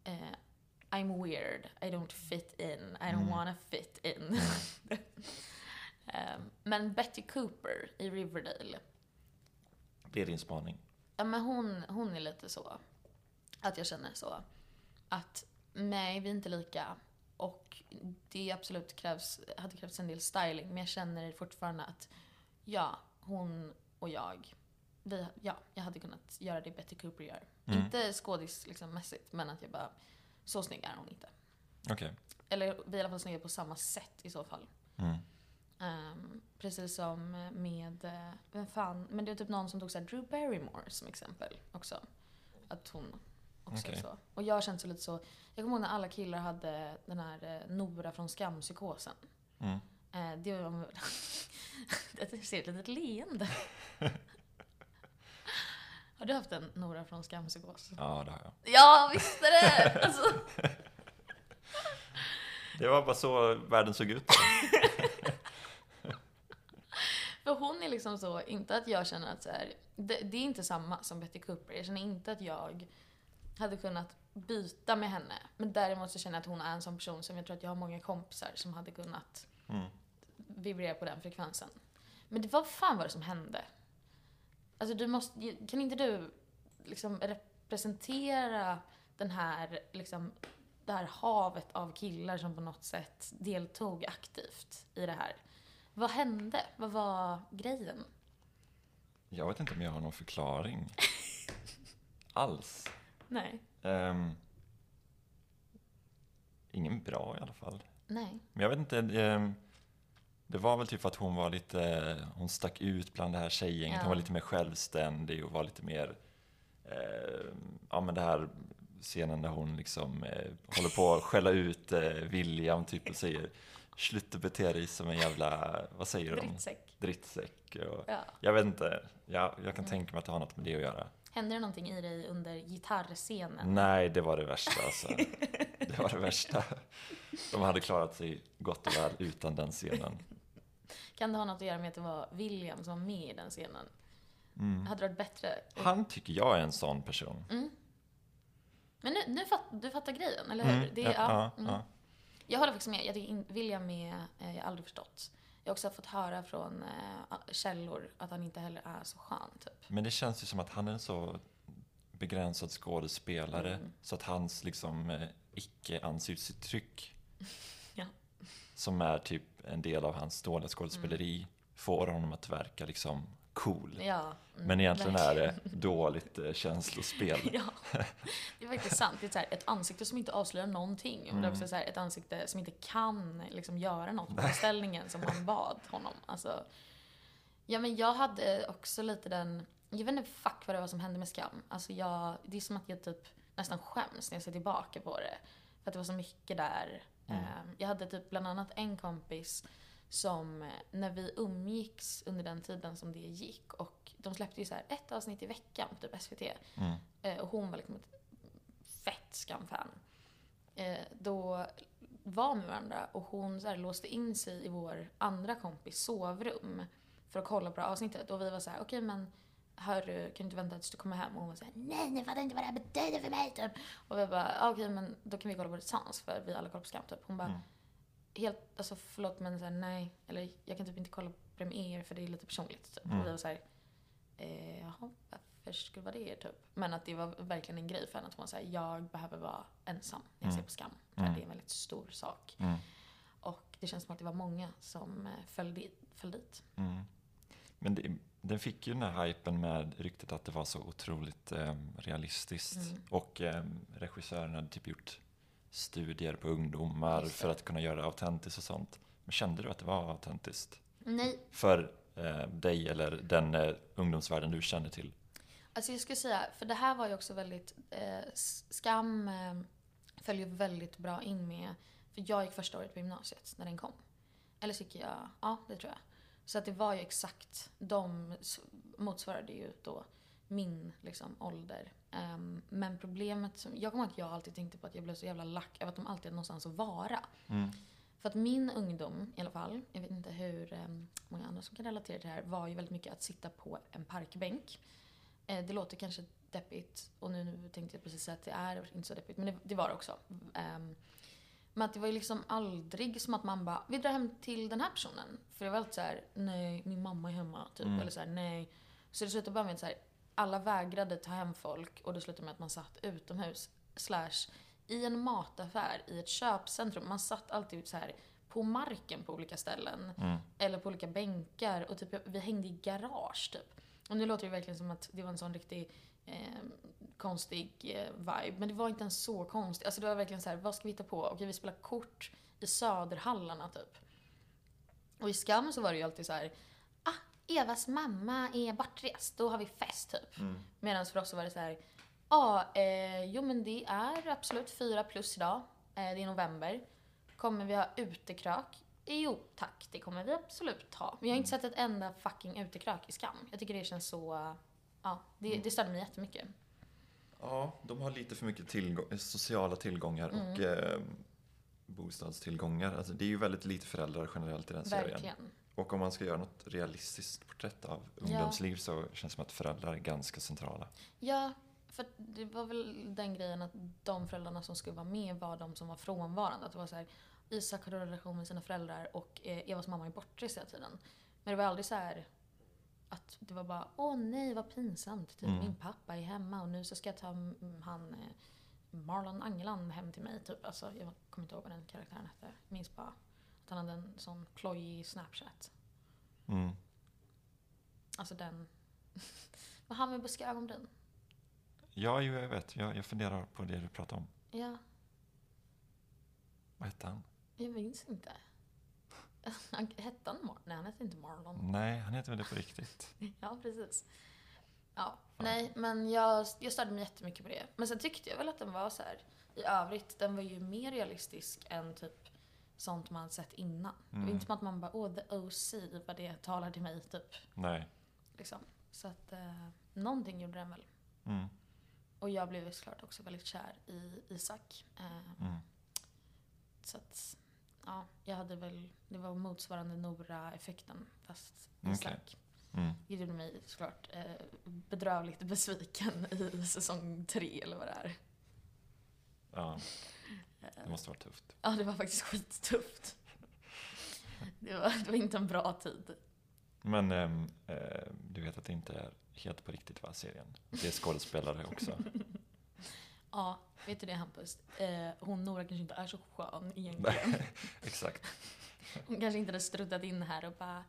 eh, eh, I'm weird, I don't fit in, I don't Mm. wanna fit in. Ehm, men Betty Cooper i Riverdale. Det är din spaning. Ja, men hon, hon är lite så. Att jag känner så. Att nej, vi är inte lika. Och det absolut krävs, hade krävts en del styling. Men jag känner fortfarande att ja, hon och jag. Vi, ja, jag hade kunnat göra det Betty Cooper gör. Mm. Inte skådis liksom men att jag bara, så snygg är hon inte. Okej. Eller vi är i alla fall snygga på samma sätt i så fall. Mm. Ehm, precis som med, eh, vem fan, men det är typ någon som tog så här Drew Barrymore som exempel också. Att hon också Okej. så. Och jag känner så lite så, jag kommer ihåg när alla killar hade den här eh, Nora från Skampsykosen. Mm. Eh, det var, det ser ett litet leende. Har du haft en Nora från Skampsykos? Ja, det har jag. Ja, visst är det! Alltså, Det var bara så världen såg ut. För hon är liksom så, inte att jag känner att så här, det, det är inte samma som Betty Cooper. Jag känner inte att jag hade kunnat byta med henne. Men däremot så känner jag att hon är en sån person som jag tror att jag har många kompisar som hade kunnat Mm. vibrera på den frekvensen. Men det, vad fan var det som hände? Alltså du måste, kan inte du liksom representera den här, liksom, det här havet av killar som på något sätt deltog aktivt i det här? Vad hände? Vad var grejen? Jag vet inte om jag har någon förklaring. Alls. Nej. Ehm, ingen bra i alla fall. Nej. Men jag vet inte. ehm, det var väl typ för att hon var lite, hon stack ut bland det här tjejgänget. Ja. Hon var lite mer självständig och var lite mer, ehm, ja men det här scenen där hon liksom eh, håller på att skälla ut eh, William typ och säger Sluta bete dig som en jävla, vad säger de? Drittsäck. Drittsäck. Och, Ja. jag vet inte, jag, jag kan Mm. tänka mig att det har något med det att göra. Hände det någonting i dig under gitarrscenen? Nej, det var det värsta alltså. Det var det värsta. De hade klarat sig gott och väl utan den scenen. Kan det ha något att göra med att det var William som var med i den scenen? Mm. Hade det varit bättre? Han tycker jag är en sån person. Mm. Men nu, nu fatt, du fattar grejen, eller hur? Mm, Det, ja, ja, mm. ja. Jag håller faktiskt med. Jag tycker in, William är, eh, jag har aldrig förstått. Jag har också fått höra från eh, källor att han inte heller är så skön, typ. Men det känns ju som att han är en så begränsad skådespelare Mm. så att hans liksom eh, icke-ansiktsuttryck. Som är typ en del av hans dåliga skådespeleri får honom att verka liksom cool. Ja, mm, Men egentligen verkligen. är det dåligt eh, känslospel. Ja, det är faktiskt sant. Det är så här, ett ansikte som inte avslöjar någonting. Men det är Mm. också så här, ett ansikte som inte kan liksom, göra något på ställningen som man bad honom. Alltså, ja, men jag hade också lite den... Jag vet inte fuck vad det var som hände med Skam. Alltså jag, det är som att jag typ nästan skäms när jag ser tillbaka på det. För att det var så mycket där. Mm. Eh, Jag hade typ bland annat en kompis som, eh, när vi umgicks under den tiden som det gick och de släppte ju så här ett avsnitt i veckan på typ SVT. Mm. Eh, och hon var liksom ett fett Skam-fan. Eh, då var med varandra och hon så här låste in sig i vår andra kompis sovrum för att kolla på det avsnittet. Och vi var så här: okej men hörru, kan du inte vänta tills du kommer hem? Och hon var såhär, nej ni fattar inte vad det här betyder för mig typ. Och vi bara, "Ah, okej men då kan vi kolla på det tillsammans för vi alla kollar på Skam typ. Hon bara, Mm. helt, alltså förlåt men så här, nej, eller jag kan typ inte kolla på premiär för det är lite personligt. Typ. Mm. Och vi var så här, eh, jaha, varför skulle vara det typ? Men att det var verkligen en grej för henne att hon var såhär, jag behöver vara ensam när jag Mm. ser på Skam. För Mm. det är en väldigt stor sak. Mm. Och det känns som att det var många som eh, föll dit. Föll dit. Men det, den fick ju den här hypen med ryktet att det var så otroligt eh, realistiskt. Mm. Och eh, regissören hade typ gjort studier på ungdomar för att kunna göra det autentiskt och sånt. Men kände du att det var autentiskt? Nej, För eh, dig eller den eh, ungdomsvärlden du känner till? Alltså jag skulle säga, för det här var ju också väldigt, eh, Skam eh, följer väldigt bra in med, för jag gick första året på gymnasiet när den kom. Eller så gick jag, ja det tror jag. Så att det var ju exakt, de motsvarade ju då min liksom, ålder. Ehm, men problemet, som, jag kommer ihåg att jag alltid tänkte på att jag blev så jävla lack över att de alltid hade någonstans att vara. Mm. För att min ungdom i alla fall, jag vet inte hur eh, många andra som kan relatera till det här, var ju väldigt mycket att sitta på en parkbänk. Eh, det låter kanske deppigt och nu, nu tänkte jag precis säga att det är inte så deppigt, men det, det var det också. Ehm, men att det var ju liksom aldrig som att man bara, vi drar hem till den här personen. För det var alltid så här, nej, min mamma är hemma, typ. Mm. Eller så här, nej. Så det slutade bara med att så här, alla vägrade ta hem folk och det slutade med att man satt utomhus. Slash, i en mataffär, i ett köpcentrum. Man satt alltid så här på marken på olika ställen. Mm. Eller på olika bänkar. Och typ, vi hängde i garage typ. Och nu låter det verkligen som att det var en sån riktig eh, konstig eh, vibe. Men det var inte ens så konstigt. Alltså det var verkligen så här, vad ska vi hitta på? Okej, vi spelar kort i söderhallarna typ. Och i Skam så var det ju alltid så här, ah, Evas mamma är bortrest, då har vi fest typ. Mm. Medan för oss så var det så här, ja, eh, jo men det är absolut fyra plus idag. Eh, det är november. Kommer vi ha utekrök? Jo tack, det kommer vi absolut ha. Vi har inte sett ett enda fucking utekrök i Skam. Jag tycker det känns så, ja, det, det störde mig jättemycket. Ja, de har lite för mycket tillgång, sociala tillgångar och Mm. eh, bostadstillgångar. Alltså, det är ju väldigt lite föräldrar generellt i den serien. Verkligen. Och om man ska göra något realistiskt porträtt av ungdomsliv så känns det som att föräldrar är ganska centrala. Ja, för det var väl den grejen att de föräldrarna som skulle vara med var de som var frånvarande. Att det var så här, Isak har en relation med sina föräldrar och eh, Evas mamma är bortrest hela tiden. Men det var aldrig så här att det var bara åh nej vad pinsamt, typ, Mm. min pappa är hemma och nu så ska jag ta mm, han eh, Marlon Angeland hem till mig. Typ. Alltså, jag kommer inte ihåg vad den karaktären hette. Jag minns bara att han hade en sån plojig snapchat. Mm. Alltså den... Var han med buskiga ögonbryn? Ja, jo, jag vet. Jag, jag funderar på det du pratar om. Ja, Vad hette han? jag minns inte. Han, hette han Marlon? Nej, han hette inte Marlon. Nej, han heter väl det på riktigt? Ja, precis. Ja, Fan. nej, men jag, jag störde mig jättemycket på det. Men sen tyckte jag väl att den var så här. i övrigt, den var ju mer realistisk än typ sånt man sett innan. Det var Mm. inte som att man bara, åh, the OC, vad det talar till mig, typ. Nej. Liksom. Så att, eh, någonting gjorde den väl. Mm. Och jag blev såklart också väldigt kär i Isak. Eh, Mm. Så att, ja, jag hade väl, det var motsvarande Nora-effekten fast Okej. Isak. Mm. Det gjorde mig såklart eh, bedrövligt besviken i säsong tre eller vad det är. Ja, Eh, det måste vara tufft. Ja, det var faktiskt skittufft. Det var, det var inte en bra tid. Men ehm, eh, du vet att det inte är helt på riktigt, va, serien? Det är skådespelare också. Ja, vet du det Hampus? Eh, hon Nora kanske inte är så skön egentligen. Exakt. Hon kanske inte hade struttat in här och bara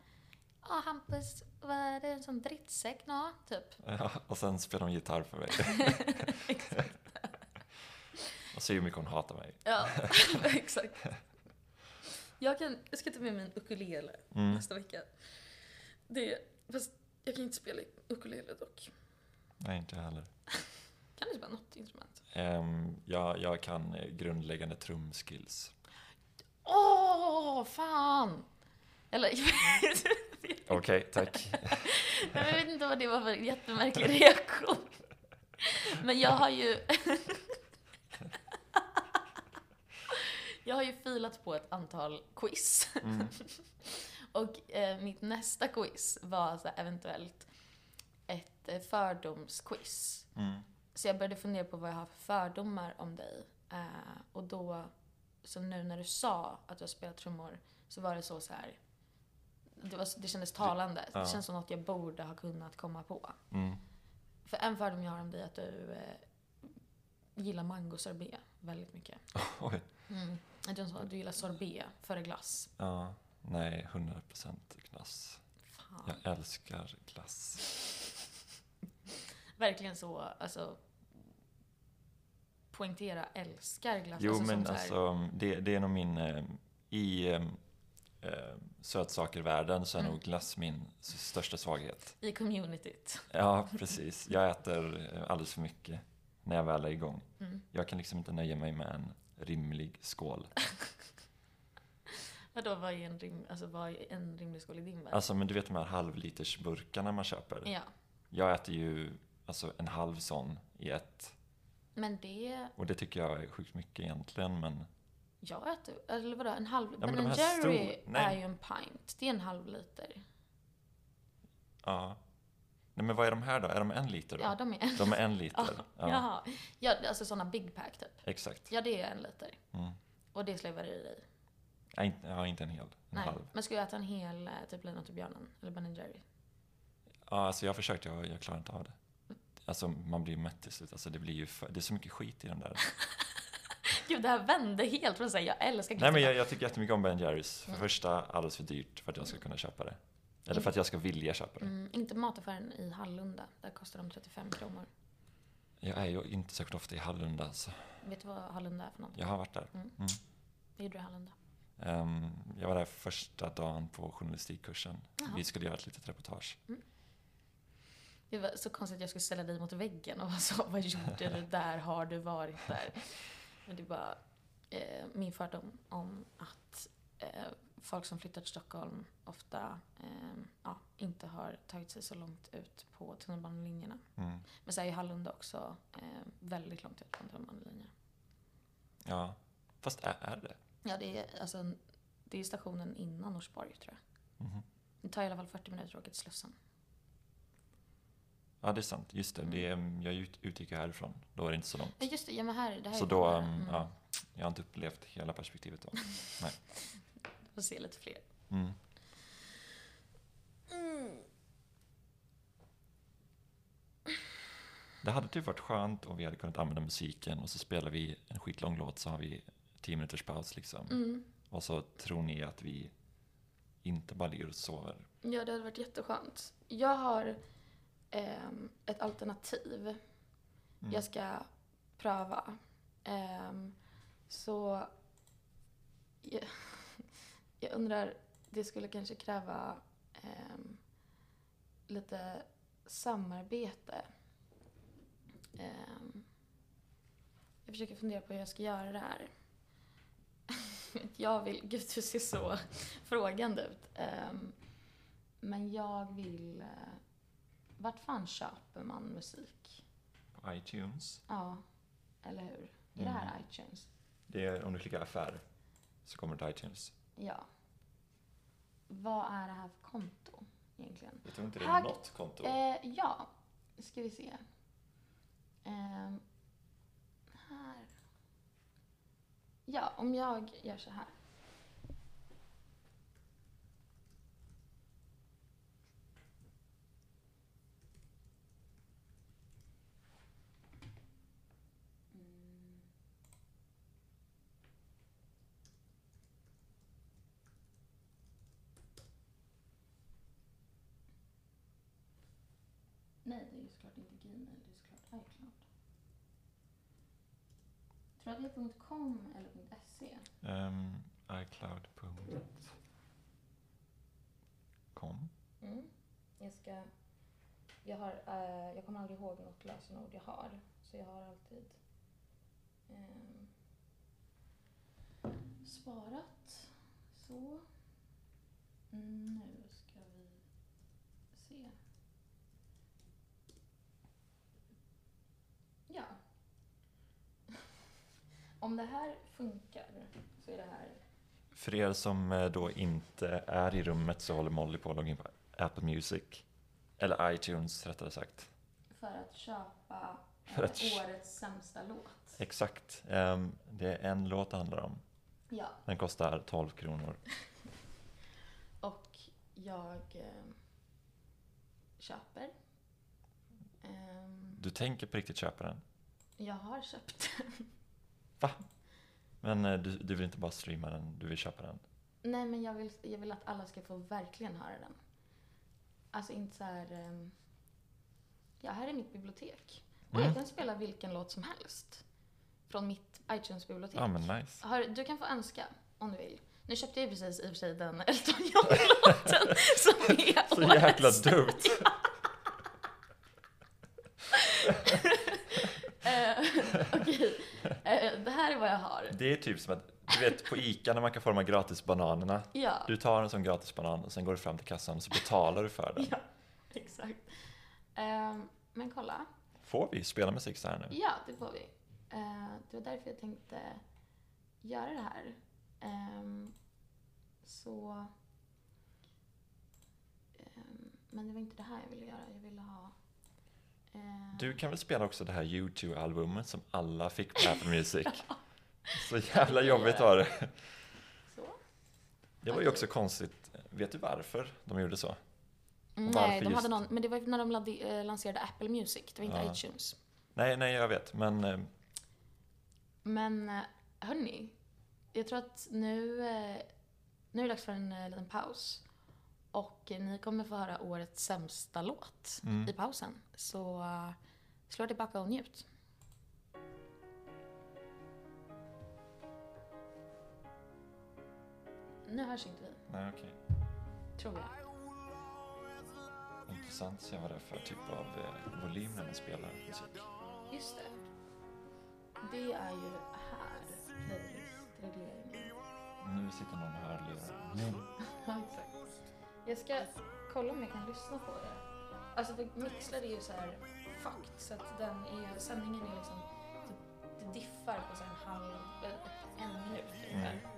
Ja Hampus, vad är det en sån drittsäck nå? Typ. Ja, och sen spelar hon gitarr för mig. Exakt. Och ser hur mycket hon hatar mig. Ja, exakt. Jag, kan, jag ska ta med mig en ukulele Mm. nästa vecka. Det, fast jag kan inte spela ukulele dock. Nej, inte heller. Kan du spela något instrument? Um, jag, jag kan eh, grundläggande trumskills. Åh, fan! Eller, Okej, tack. jag vet inte vad det var för jättemärklig reaktion. Men jag har ju... jag har ju filat på ett antal quiz. Mm. Och eh, mitt nästa quiz var så eventuellt ett eh, fördomsquiz. Mm. Så jag började fundera på vad jag har för fördomar om dig. Eh, och då så nu när du sa att du har spelat trummor så var det så så här. Det, var, det kändes talande. ja. Det känns som något jag borde ha kunnat komma på. Mm. För en fördom jag har om dig är att du eh, gillar mango sorbet väldigt mycket. Oj. Mm. Att du gillar sorbet före glass. Ja, nej, 100% glass. Fan. Jag älskar glass. Verkligen så, alltså poängtera älskar glass. Jo, alltså, men alltså, det, det är nog min... Eh, I eh, eh, sötsakervärlden så är Mm. nog glass min största svaghet. I communityt. Ja, precis. Jag äter eh, alldeles för mycket när jag väl är igång. Mm. Jag kan liksom inte nöja mig med en rimlig skål. Vadå, vad är en, rim, alltså, vad är en rimlig skål i din värld? Alltså, men du vet de här halvlitersburkarna man köper? ja, Jag äter ju alltså, en halv sån i ett. men det... Och det tycker jag är sjukt mycket egentligen, men Jag äter, eller vadå, en halv... men ben de här Jerry stor- är ju en pint. Det är en halv liter. ja. Nej, men vad är de här då? Är de en liter då? Ja, de är... De är en liter? Ja, Ja, Jaha. Ja, alltså sådana big pack typ. exakt. Ja, det är en liter. Mm. Och det slevar du i dig. Nej, ja, inte en hel. En Nej. halv. Men ska jag äta en hel, eh, typ Linot och björnen? Eller Ben Jerry? Ja, alltså jag har försökt, jag, jag klarar inte av det. Alltså man blir mätt till slut. Alltså det blir ju för, det är så mycket skit i den där. Gud, det här vände helt från säga jag älskar Nej men jag, jag tycker jättemycket om Ben Jerrys. För Mm. första, alldeles för dyrt för att jag ska kunna köpa det. Eller för att jag ska vilja köpa det. Mm, inte mataffären i Hallunda. Där kostar de 35 kronor. Jag är ju inte särskilt ofta i Hallunda, så Vet du vad Hallunda är för någonting? jag har varit där. Mm. Mm. Vad gjorde du i Hallunda? Ehm, jag var där första dagen på journalistikkursen. Jaha. Vi skulle göra ett litet reportage. Det var så konstigt att jag skulle ställa dig mot väggen och så, vad gjorde du där? Har du varit där? Men det var eh, min fördom om att eh, folk som flyttar till Stockholm ofta eh, ja, inte har tagit sig så långt ut på tunnelbanelinjerna. Mm. Men så är ju Hallunda också eh, väldigt långt ut på en tunnelbanelinje. Ja, fast är, är det? Ja, det är, alltså, det är stationen innan Norsborg tror jag. Mhm. Det tar i alla fall 40 minuter att åka till Slussen. Ja, det är sant. Just det, det är, jag ut, utgick ju härifrån. Då är det inte så långt. Ja, just det. Ja, men här, det här Så är då, um, mm, ja, jag har inte upplevt hela perspektivet då. Du får se lite fler. Mm. Det hade typ varit skönt om vi hade kunnat använda musiken och så spelar vi en skitlång låt så har vi 10 minuters paus liksom. Mm. Och så tror ni att vi inte bara ligger och sover. Ja, det hade varit jätteskönt. Jag har ehm, ett alternativ Mm. jag ska pröva. Ehm, så jag, jag undrar, det skulle kanske kräva ehm, lite samarbete. Ehm, jag försöker fundera på hur jag ska göra det här. jag vill, gud du ser så frågande ut. Ehm, men jag vill... eh, Vart fan köper man musik? På iTunes. Ja, eller hur? Är det här Mm. iTunes? Det är, om du klickar affär så kommer det till iTunes. Ja. Vad är det här för konto egentligen? Jag tror inte det är Här- något konto. Eh, ja, ska vi se. Ehm, här. Ja, om jag gör så här. Mm. Nej, det är ju såklart inte Gmail, det är såklart iCloud. Tror du att det är .com eller .se? Um, iCloud.com. Mm. Jag ska... Jag, har, eh, jag kommer aldrig ihåg något lösenord jag har, så jag har alltid ehm, sparat. Så. Mm, nu ska vi se. Ja. Om det här funkar så är det här För er som eh, då inte är i rummet så håller Molly på att logga in på Apple Music. Eller iTunes rättare sagt. för att köpa eh, För att kö- årets sämsta låt. Exakt. Ehm, det är en låt det handlar om. Ja, Den kostar 12 kronor. och jag eh, köper. Ehm, Du tänker på riktigt köpa den? jag har köpt den. Men eh, du, du vill inte bara streama den, du vill köpa den? Nej, men jag vill, jag vill att alla ska få verkligen höra den. Alltså inte så här... ehm, ja, här är mitt bibliotek. Och Mm. jag kan spela vilken låt som helst. Från mitt iTunes-bibliotek. Ja men nice. Har, du kan få önska om du vill. Nu köpte jag precis i och för sig den Elton John-låten som är Så jäkla dumt. Eh, Okej, det här är vad jag har. Det är typ som att, du vet på Ica när man kan få de här gratisbananerna. Ja, Du tar en sån gratisbanan och sen går du fram till kassan och så betalar du för den. ja exakt. Ehm, men kolla. Får vi spela musik så här nu? Ja, det får vi. Eh, det var därför jag tänkte göra det här. Ehm, så... ehm, men det var inte det här jag ville göra. Jag ville ha... eh, Du kan väl spela också det här U2-albumet som alla fick på Apple Music? Så jävla jobbigt var det. Så? Det var ju också konstigt. Vet du varför de gjorde så? Mm, Nej, de hade någon, men det var när de eh, lanserade Apple Music. Det var inte Ja. iTunes. Nej, nej, jag vet, men eh, Men hörni, jag tror att nu, nu är det dags för en liten paus. Och eh, ni kommer få höra årets sämsta låt Mm. i pausen. Så uh, slå tillbaka och njut. Nu hörs inte vi, nej okej. tror jag. Intressant att se vad det är för typ av eh, volym när man spelar musik. Just det. Det är ju här, playlist-regleringen. Nu sitter någon och hörlurar. Ja, exakt. Jag ska kolla om jag kan lyssna på det. Alltså för Mixler är ju så här fucked så att den är, sändningen är liksom, det, det diffar på så här en halv, en minut ungefär. Mm.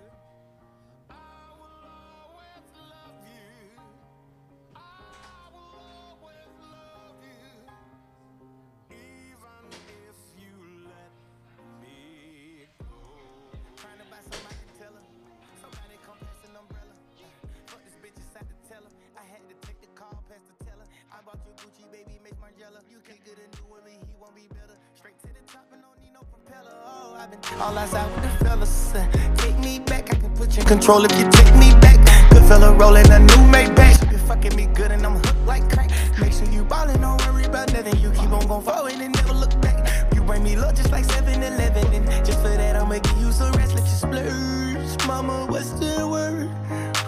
The take me back, I can put you in control if you take me back. Good fella rolling a new Maybach. Been fucking me good and I'm hooked like crack. Make sure you ballin', don't worry about nothing. You keep on gon' forward and never look back. You bring me love just like 7-Eleven And just for that I'ma give you some rest Let you splurge Mama, what's the word?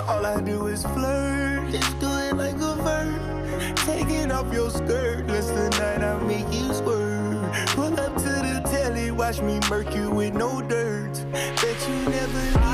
All I do is flirt Just do it like a verb Taking off your skirt Last tonight I'll make you swerve Watch me murk you with no dirt. Bet you never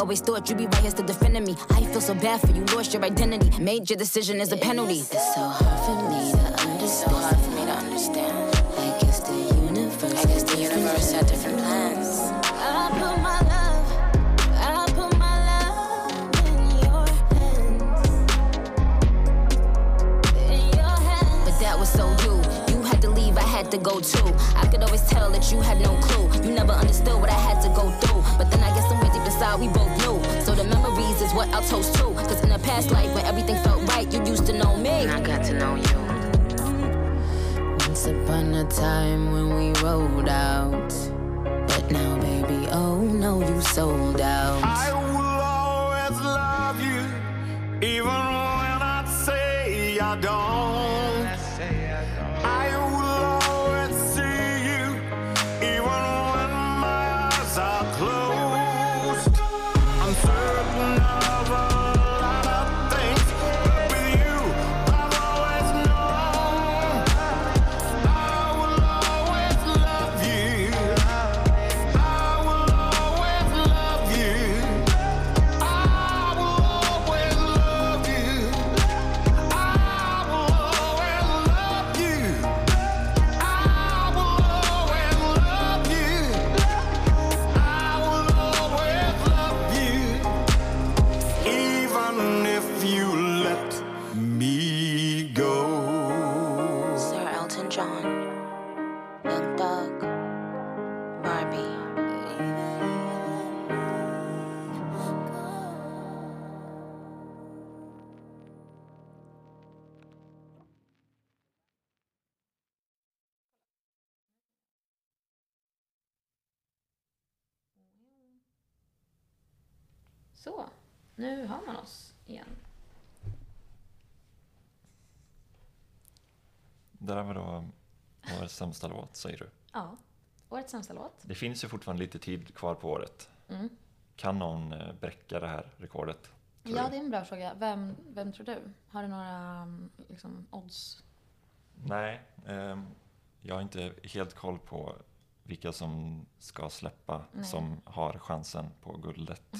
always thought you'd be right here still defending me. I feel so bad for you, lost your identity. Made your decision as a penalty. It's so hard for me to understand. So hard for me to understand. To go to. I could always tell that you had no clue. You never understood what I had to go through. But then I guess somewhere deep inside we both knew. So the memories is what I'll toast to. Cause in a past life when everything felt right, you used to know me. And I got to know you. Once upon a time when we rolled out. But now, baby, oh no, you sold out. I will always love you, even Det där var då årets sämsta låt, säger du. Ja, årets sämsta låt. Det finns ju fortfarande lite tid kvar på året. Mm. Kan någon eh, bräcka det här rekordet? Ja, det är en bra fråga. Vem, vem tror du? Har du några um, liksom, odds? Nej, ehm, jag har inte helt koll på vilka som ska släppa Nej. som har chansen på guldet.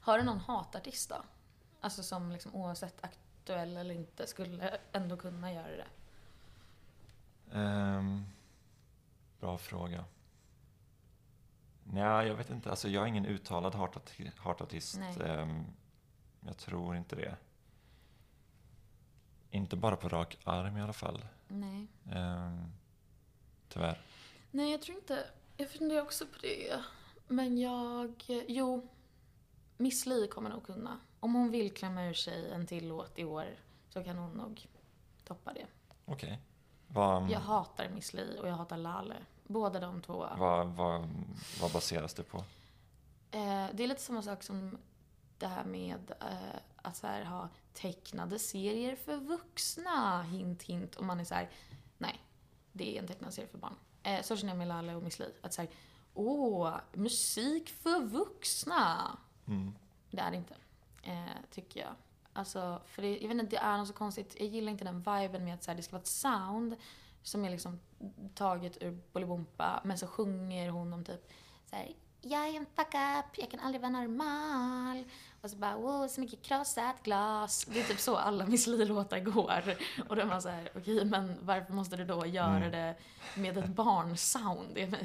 Har du någon hatartist då? Alltså som liksom, oavsett aktuell eller inte skulle ändå kunna göra det. Ehm, bra fråga. Nej, jag vet inte. Alltså, jag är ingen uttalad hatartist. Nej. Ehm, jag tror inte det. Inte bara på rak arm i alla fall. Nej. Ehm, tyvärr. Nej, jag tror inte... Jag funderar också på det. Men jag... Jo. Miss Li kommer nog kunna. Om hon vill klämma ur sig en till låt i år så kan hon nog toppa det. Okej. Vad, Jag hatar Miss Li och jag hatar Lale. Båda de två. vad, vad, vad baseras det på? Eh, det är lite samma sak som det här med eh, att här, ha tecknade serier för vuxna. Hint, hint. Och man är så här, nej, det är en tecknad serie för barn. Eh, så känner jag med Lalle och Miss Li. Att så här, åh, musik för vuxna. Mm. Det är det inte, eh, tycker jag. Alltså, för det, jag vet inte, det är något så konstigt. Jag gillar inte den viben med att så här, det ska vara ett sound som är liksom taget ur Bolibompa, men så sjunger hon om typ så här, jag är en fuck up, jag kan aldrig vara normal. Och så bara, wow, så mycket krossat glas. Det är typ så alla Miss Li-låtar går. Och då är man så här, okej, men varför måste du då göra Mm. det med ett barnsound? Jag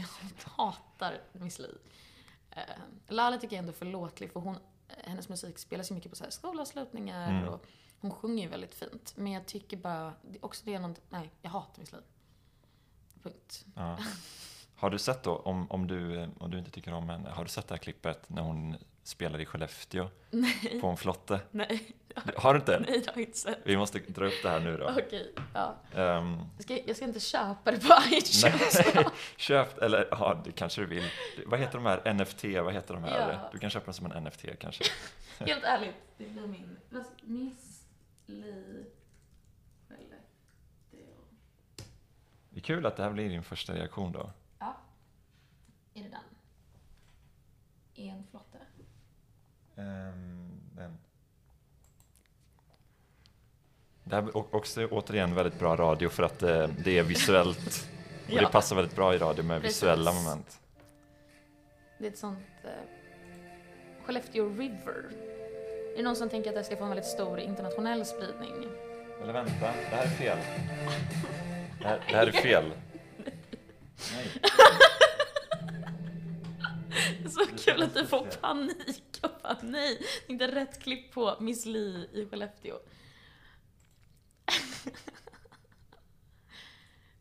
hatar Miss Li. Eh, Lala tycker jag ändå är förlåtlig för hon, hennes musik spelas ju mycket på så här skolavslutningar Mm. och hon sjunger ju väldigt fint. Men jag tycker bara, också det är något, nej, jag hatar Miss Li. Punkt. Ja. Har du sett då, om, om, du, om du inte tycker om henne, har du sett det här klippet när hon spelar i Skellefteå Nej, på en flotte? nej, Har du inte? nej, det har jag inte sett. Vi måste dra upp det här nu då. Okej, ja. Ehm, Jag ska, jag ska inte köpa det på iTunes. nej, köpt, eller ja, det kanske du vill. Vad heter de här NFT, vad heter de här? Ja. Du kan köpa dem som en NFT kanske. Helt ärligt, det blir min. Miss Li. Det är kul att det här blir din första reaktion då. Ja. Är det den? En flotte? Um, den. Det här är också återigen väldigt bra radio för att eh, det är visuellt. Och Ja. det passar väldigt bra i radio med Precis. visuella moment. Det är ett sånt... Eh, Skellefteå River. Är det någon som tänker att det ska få en väldigt stor internationell spridning? Eller vänta, det här är fel. Det här, det här är fel. Nej. Det är så kul att du får panik bara nej, det är inte rätt klipp på Miss Li i Skellefteå.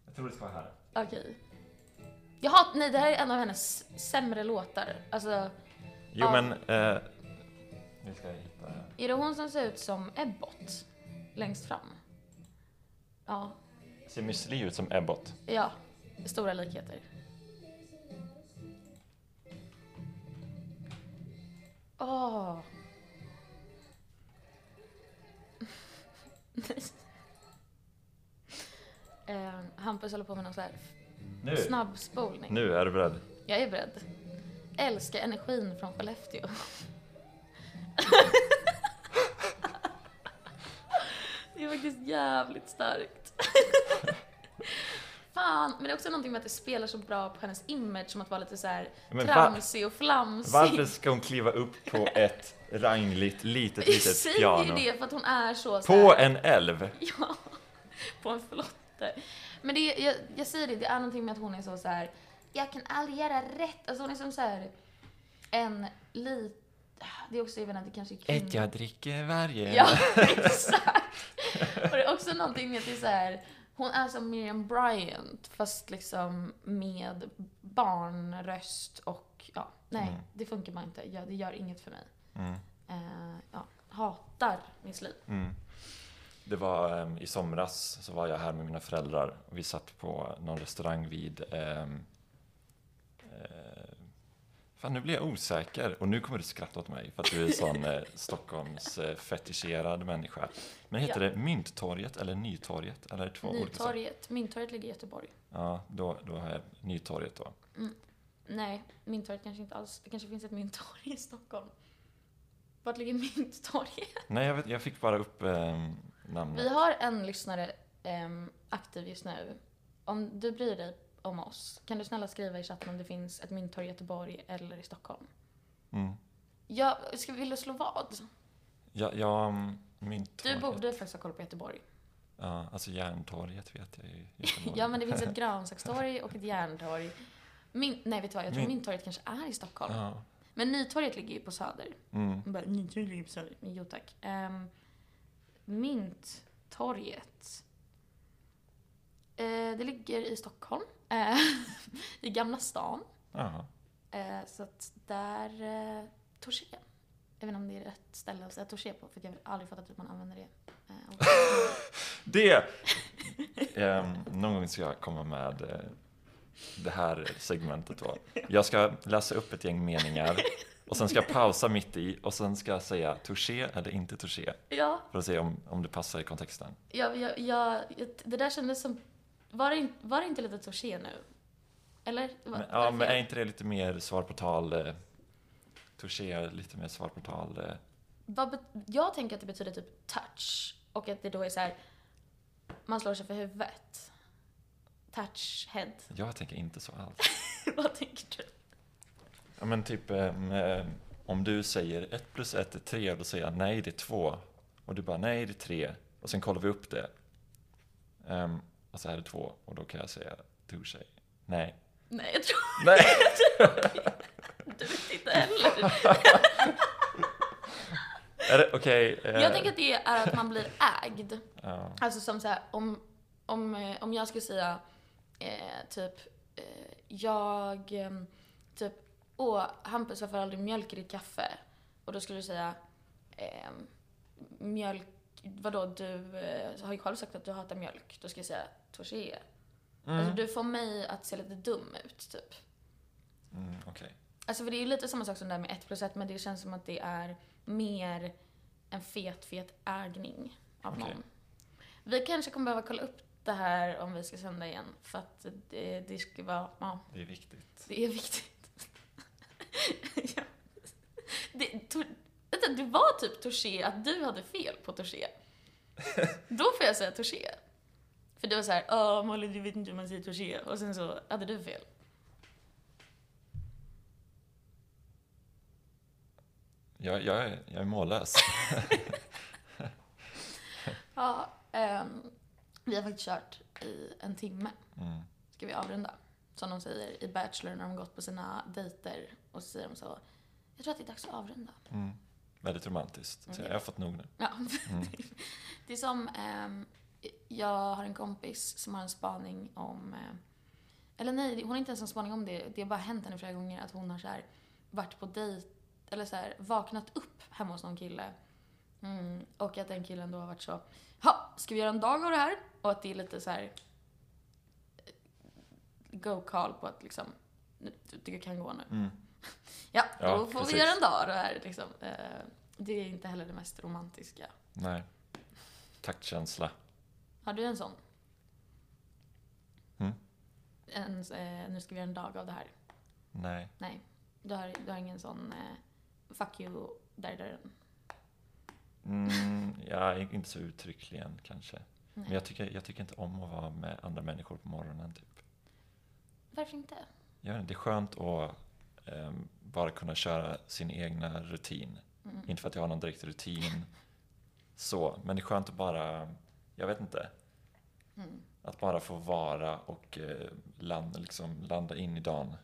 Jag tror det ska vara här. Okej. Jaha, nej det här är en av hennes sämre låtar. Alltså, Jo Ja. men... Eh, nu ska jag hitta är det hon som ser ut som Ebbot? Längst fram? Ja, Ser Miss Li ut som Ebbot? ja. Stora likheter. Åh. Nej. Eh, Hampus håller på med någon så här Nu! snabbspolning. Nu är du beredd. Jag är beredd. Älskar energin från Skellefteå. det är faktiskt jävligt starkt. Fan, men det är också någonting med att det spelar så bra på hennes image som att vara lite så här Men tramsig och flamsig. Varför ska hon kliva upp på ett rangligt litet litet säger piano? ju det för att hon är så, så På en älv? Ja, på en flotte. Men det, jag, jag säger det, det är någonting med att hon är så, så här. jag kan aldrig göra rätt. Alltså hon är som så här en lit... Det är också, jag vet inte, det kanske är kvinnor. Ett jag dricker varje Ja, exakt. Och det är också någonting med att det är så här, Hon är som Miriam Bryant fast liksom med barnröst och ja, nej, Mm. det funkar bara inte. Ja, det gör inget för mig. Mm. Eh, ja, hatar Miss Li. Mm. Det var ehm, i somras så var jag här med mina föräldrar och vi satt på någon restaurang vid ehm, eh, Fan nu blir jag osäker och nu kommer du skratta åt mig för att du är sån eh, Stockholms eh, fetischerad människa. Men heter Ja. det Mynttorget eller Nytorget? Eller två? Nytorget. Mynttorget ligger i Göteborg. Ja, då, då har jag Nytorget då. Nej, Mynttorget kanske inte alls. Det kanske finns ett mynttorg i Stockholm. Vart ligger Mynttorget? Nej, jag, vet, jag fick bara upp ehm, namnet. Vi har en lyssnare ehm, aktiv just nu. Om du bryr dig om oss, kan du snälla skriva i chatten om det finns ett mynttorg i Göteborg eller i Stockholm? Mm. Ja, ska vi vill du slå vad? Ja, ja, mm, Mynttorget. Du borde faktiskt ha koll på Göteborg. Ja, alltså Järntorget vet jag Göteborg. Ja, men det finns ett grönsakstorg och ett järntorg. Min, nej, vet du vad? Jag tror Mynt- Mynttorget kanske är i Stockholm. Ja. Men Nytorget ligger ju på Söder. Mm. Bara, Nytorget ligger på Söder. Jo tack. Um, Mynttorget. Eh, det ligger i Stockholm. Eh, I Gamla stan. Jaha. Eh, så att där... Eh, Torché. Jag vet inte om det är rätt ställe att säga Torché på, för jag har aldrig fattat att man använder det. Eh, Det! Ehm, någon gång ska jag komma med eh, det här segmentet då. Jag ska läsa upp ett gäng meningar och sen ska jag pausa mitt i och sen ska jag säga touché eller inte touché ja, för att se om, om det passar i kontexten. jag, jag, jag, det där kändes som... Var det, var det inte lite Torché nu? Eller? Men, ja, men är inte det lite mer svar på tal? Eh, touché lite mer svar på tal. Eh. Vad jag tänker att det betyder typ touch och att det då är så här. man slår sig för huvudet. Touch head. Jag tänker inte så alls. Vad tänker du? Ja, men typ eh, om du säger ett plus ett är tre, då säger jag nej det är två. Och du bara nej det är tre. Och sen kollar vi upp det. Ehm, och så är det två. Och då kan jag säga touché. Nej. Nej, jag tror Nej! du vet inte heller. Det okej? eh, Jag tänker att det är att man blir ägd. ja. Alltså som så här, om, om, eh, om jag skulle säga eh, typ, eh, jag, eh, typ, åh Hampus varför har aldrig mjölk i ditt kaffe? Och då skulle du säga, eh, mjölk, vadå du eh, har ju själv sagt att du hatar mjölk. Då ska jag säga torché. Alltså du får mig att se lite dum ut typ. Mm, okej. Alltså för det är ju lite samma sak som det där med 1 plus 1 men det känns som att det är mer en fet, fet ägning av Okej. någon. Vi kanske kommer behöva kolla upp det här om vi ska sända igen för att det, det ska vara, ja, Det är viktigt. det är viktigt. ja. det, to, vänta, det var typ touché att du hade fel på touché. Då får jag säga touché. För du var såhär, åh Molly du vet inte hur man säger touché. Och sen så hade du fel. Jag, jag, är, jag är mållös. Ja, ehm, vi har faktiskt kört i en timme. Mm. Ska vi avrunda? Som de säger i Bachelor när de gått på sina dejter. Och så säger de så, jag tror att det är dags att avrunda. Mm. Väldigt romantiskt. Så jag har fått nog nu. Ja. Mm. det är som, ehm, jag har en kompis som har en spaning om, eh, eller nej, hon har inte ens en spaning om det. Det har bara hänt henne flera gånger att hon har så här, varit på dejt, eller så här, vaknat upp hemma hos någon kille. Mm, och att den killen då har varit så, ja, ska vi göra en dag av det här? Och att det är lite så här eh, go-call på att liksom, "Nu, du, du kan gå nu. Mm. Ja, Ja, då får precis. vi göra en dag det här liksom. Eh, det är inte heller det mest romantiska. Nej. Taktkänsla. Har du en sån? Mm. En, eh, nu ska vi göra en dag av det här. Nej. Nej, du har, du har ingen sån eh, fuck you där dörren. Mm, ja, inte så uttryckligen kanske. Men Nej. jag tycker, jag tycker inte om att vara med andra människor på morgonen. Typ. Varför inte? Jag vet inte, det är skönt att bara kunna köra sin egna rutin. Mm. Inte för att jag har någon direkt rutin så, men det är skönt att bara, jag vet inte, Mm. att bara få vara och eh, landa, liksom, landa in i dagen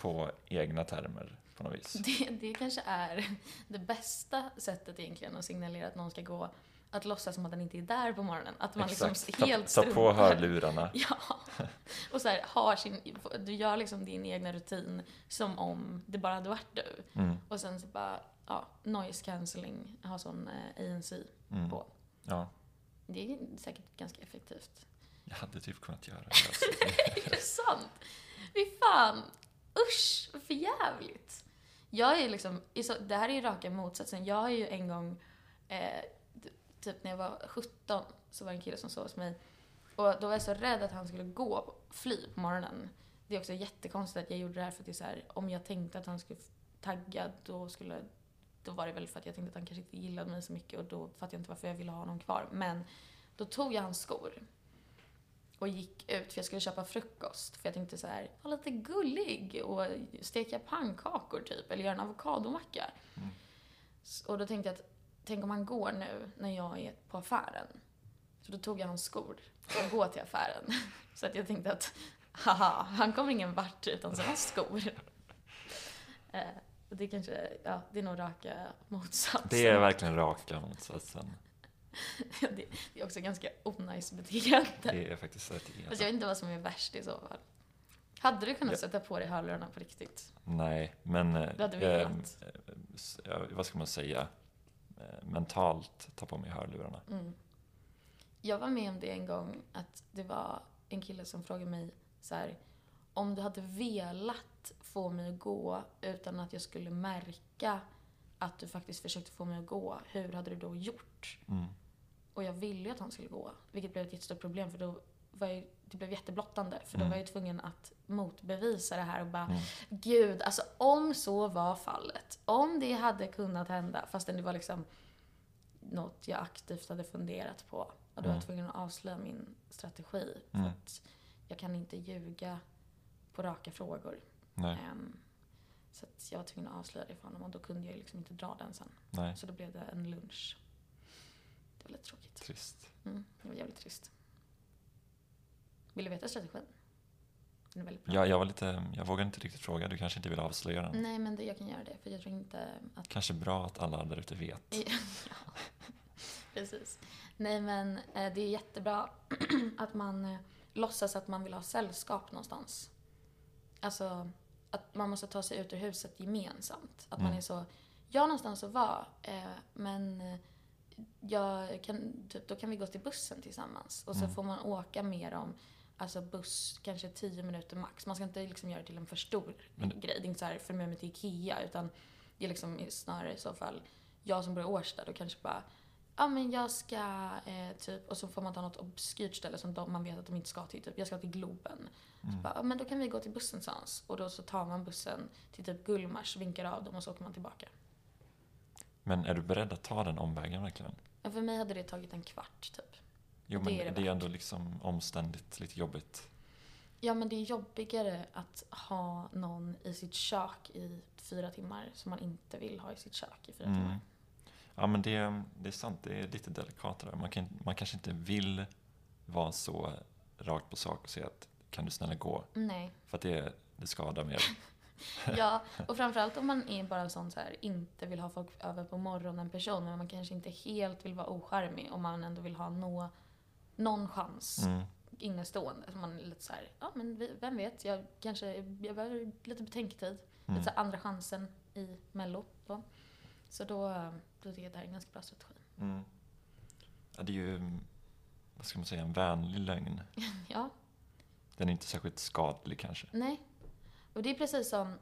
på egna termer på något vis. Det, det kanske är det bästa sättet egentligen att signalera att någon ska gå. Att låtsas som att den inte är där på morgonen. Att man liksom Exakt. Ta, helt ta på struntar. hörlurarna. Ja. Och så här, har sin, du gör liksom din egna rutin som om det bara hade varit du. Mm, Och sen så bara, ja, noise cancelling, ha sån eh, ANC mm. på. Ja, Det är säkert ganska effektivt. jag hade typ kunnat göra det. Alltså. Är det sant? Fy fan! Usch, för jävligt. Jag är liksom, det här är ju raka motsatsen. Jag har ju en gång, eh, typ när jag var 17, så var det en kille som sov hos mig. Och då var jag så rädd att han skulle gå, fly på morgonen. Det är också jättekonstigt att jag gjorde det här för att det är så här, om jag tänkte att han skulle tagga, då skulle, då var det väl för att jag tänkte att han kanske inte gillade mig så mycket och då fattade jag inte varför jag ville ha honom kvar. Men då tog jag hans skor och gick ut för jag skulle köpa frukost. För jag tänkte så här, vara lite gullig och steka pannkakor typ, eller göra en avokadomacka. Mm. Och då tänkte jag att, tänk om han går nu när jag är på affären. Så då tog jag hans skor och gå till affären. Så att jag tänkte att, haha, han kommer ingen vart utan sina skor. Eh, och det kanske, ja, det är nog raka motsatsen. Det är verkligen raka motsatsen. det, det är också ganska onajs beteende. Det är faktiskt rätt Fast jag elakt. vet inte vad som är värst i så fall. Hade du kunnat Ja. sätta på dig hörlurarna på riktigt? Nej, men... eh, Du hade eh, velat. eh, ja, vad ska man säga? Eh, Mentalt ta på mig hörlurarna. Mm. Jag var med om det en gång, att det var en kille som frågade mig så här, om du hade velat få mig att gå utan att jag skulle märka att du faktiskt försökte få mig att gå, hur hade du då gjort? Mm. Och jag ville ju att han skulle gå, vilket blev ett jättestort problem för då var jag, det blev jätteblottande. För då Mm. var jag ju tvungen att motbevisa det här och bara Mm. Gud, alltså om så var fallet, om det hade kunnat hända, fastän det var liksom något jag aktivt hade funderat på. Och då var jag Mm. tvungen att avslöja min strategi. För Mm. att jag kan inte ljuga på raka frågor. Ehm, så att jag var tvungen att avslöja det för honom och då kunde jag liksom inte dra den sen. nej. Så då blev det en lunch. Det var lite tråkigt. Trist. Mm, det var jävligt trist. Vill du veta strategin? Den är väldigt bra. Ja, jag var lite... Jag vågade inte riktigt fråga. Du kanske inte vill avslöja den? Nej, men det, jag kan göra det. För jag tror inte att Kanske bra att alla där ute vet. ja, precis. Nej, men eh, det är jättebra att man eh, låtsas att man vill ha sällskap någonstans. Alltså, att man måste ta sig ut ur huset gemensamt. Att man Mm. är så, jag har någonstans att vara, eh, men jag kan, typ, då kan vi gå till bussen tillsammans. Och så Mm. får man åka mer om, alltså buss, kanske 10 minuter max. Man ska inte liksom göra det till en för stor Men- grej. Det är inte så här, följ med mig till Ikea, utan det är liksom snarare i så fall, jag som bor i Årsta, då kanske bara Ja men jag ska eh, typ, och så får man ta något obskyrt ställe som de, man vet att de inte ska till. Typ, jag ska till Globen. Så Mm. bara, ja, men då kan vi gå till bussen någonstans. Och då så tar man bussen till typ Gullmars, vinkar av dem och så åker man tillbaka. Men är du beredd att ta den omvägen verkligen? Ja, för mig hade det tagit en kvart typ. Jo, Det men är det det är, ändå liksom omständigt, lite jobbigt. Ja men det är jobbigare att ha någon i sitt kök i fyra timmar som man inte vill ha i sitt kök i fyra Mm. timmar. Ja, men det, det är sant. Det är lite delikat det där. Man, kan, man kanske inte vill vara så rakt på sak och säga att kan du snälla gå? Nej. För att det, det skadar mer. Ja, och framförallt om man är bara en sån så här, inte vill ha folk över på morgonen person, men man kanske inte helt vill vara ocharmig och man ändå vill ha nå, någon chans Mm. innestående. Så man är lite så här, ja men vem vet, jag kanske, jag behöver lite betänketid. Mm. Lite så andra chansen i mello. Då. Så då, då tycker jag att det här är en ganska bra strategi. Mm. Ja, det är ju, vad ska man säga, en vänlig lögn. Ja, Den är inte särskilt skadlig kanske. nej. Och det är precis som,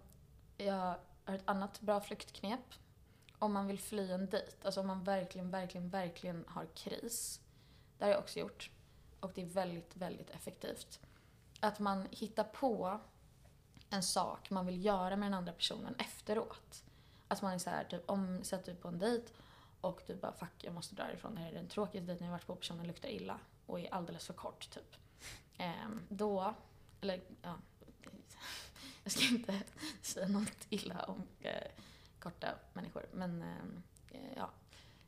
jag har ett annat bra flyktknep. Om man vill fly en dejt, alltså om man verkligen, verkligen, verkligen har kris. Det har jag också gjort. Och det är väldigt, väldigt effektivt. Att man hittar på en sak man vill göra med den andra personen efteråt. Att man är så här, typ, om sätter du på en dejt och du bara fuck jag måste dra ifrån det här är den tråkigaste dejten jag varit på, personen luktar illa och är alldeles för kort typ. Ehm, då, eller ja, jag ska inte säga något illa om eh, korta människor men ehm, eh, ja,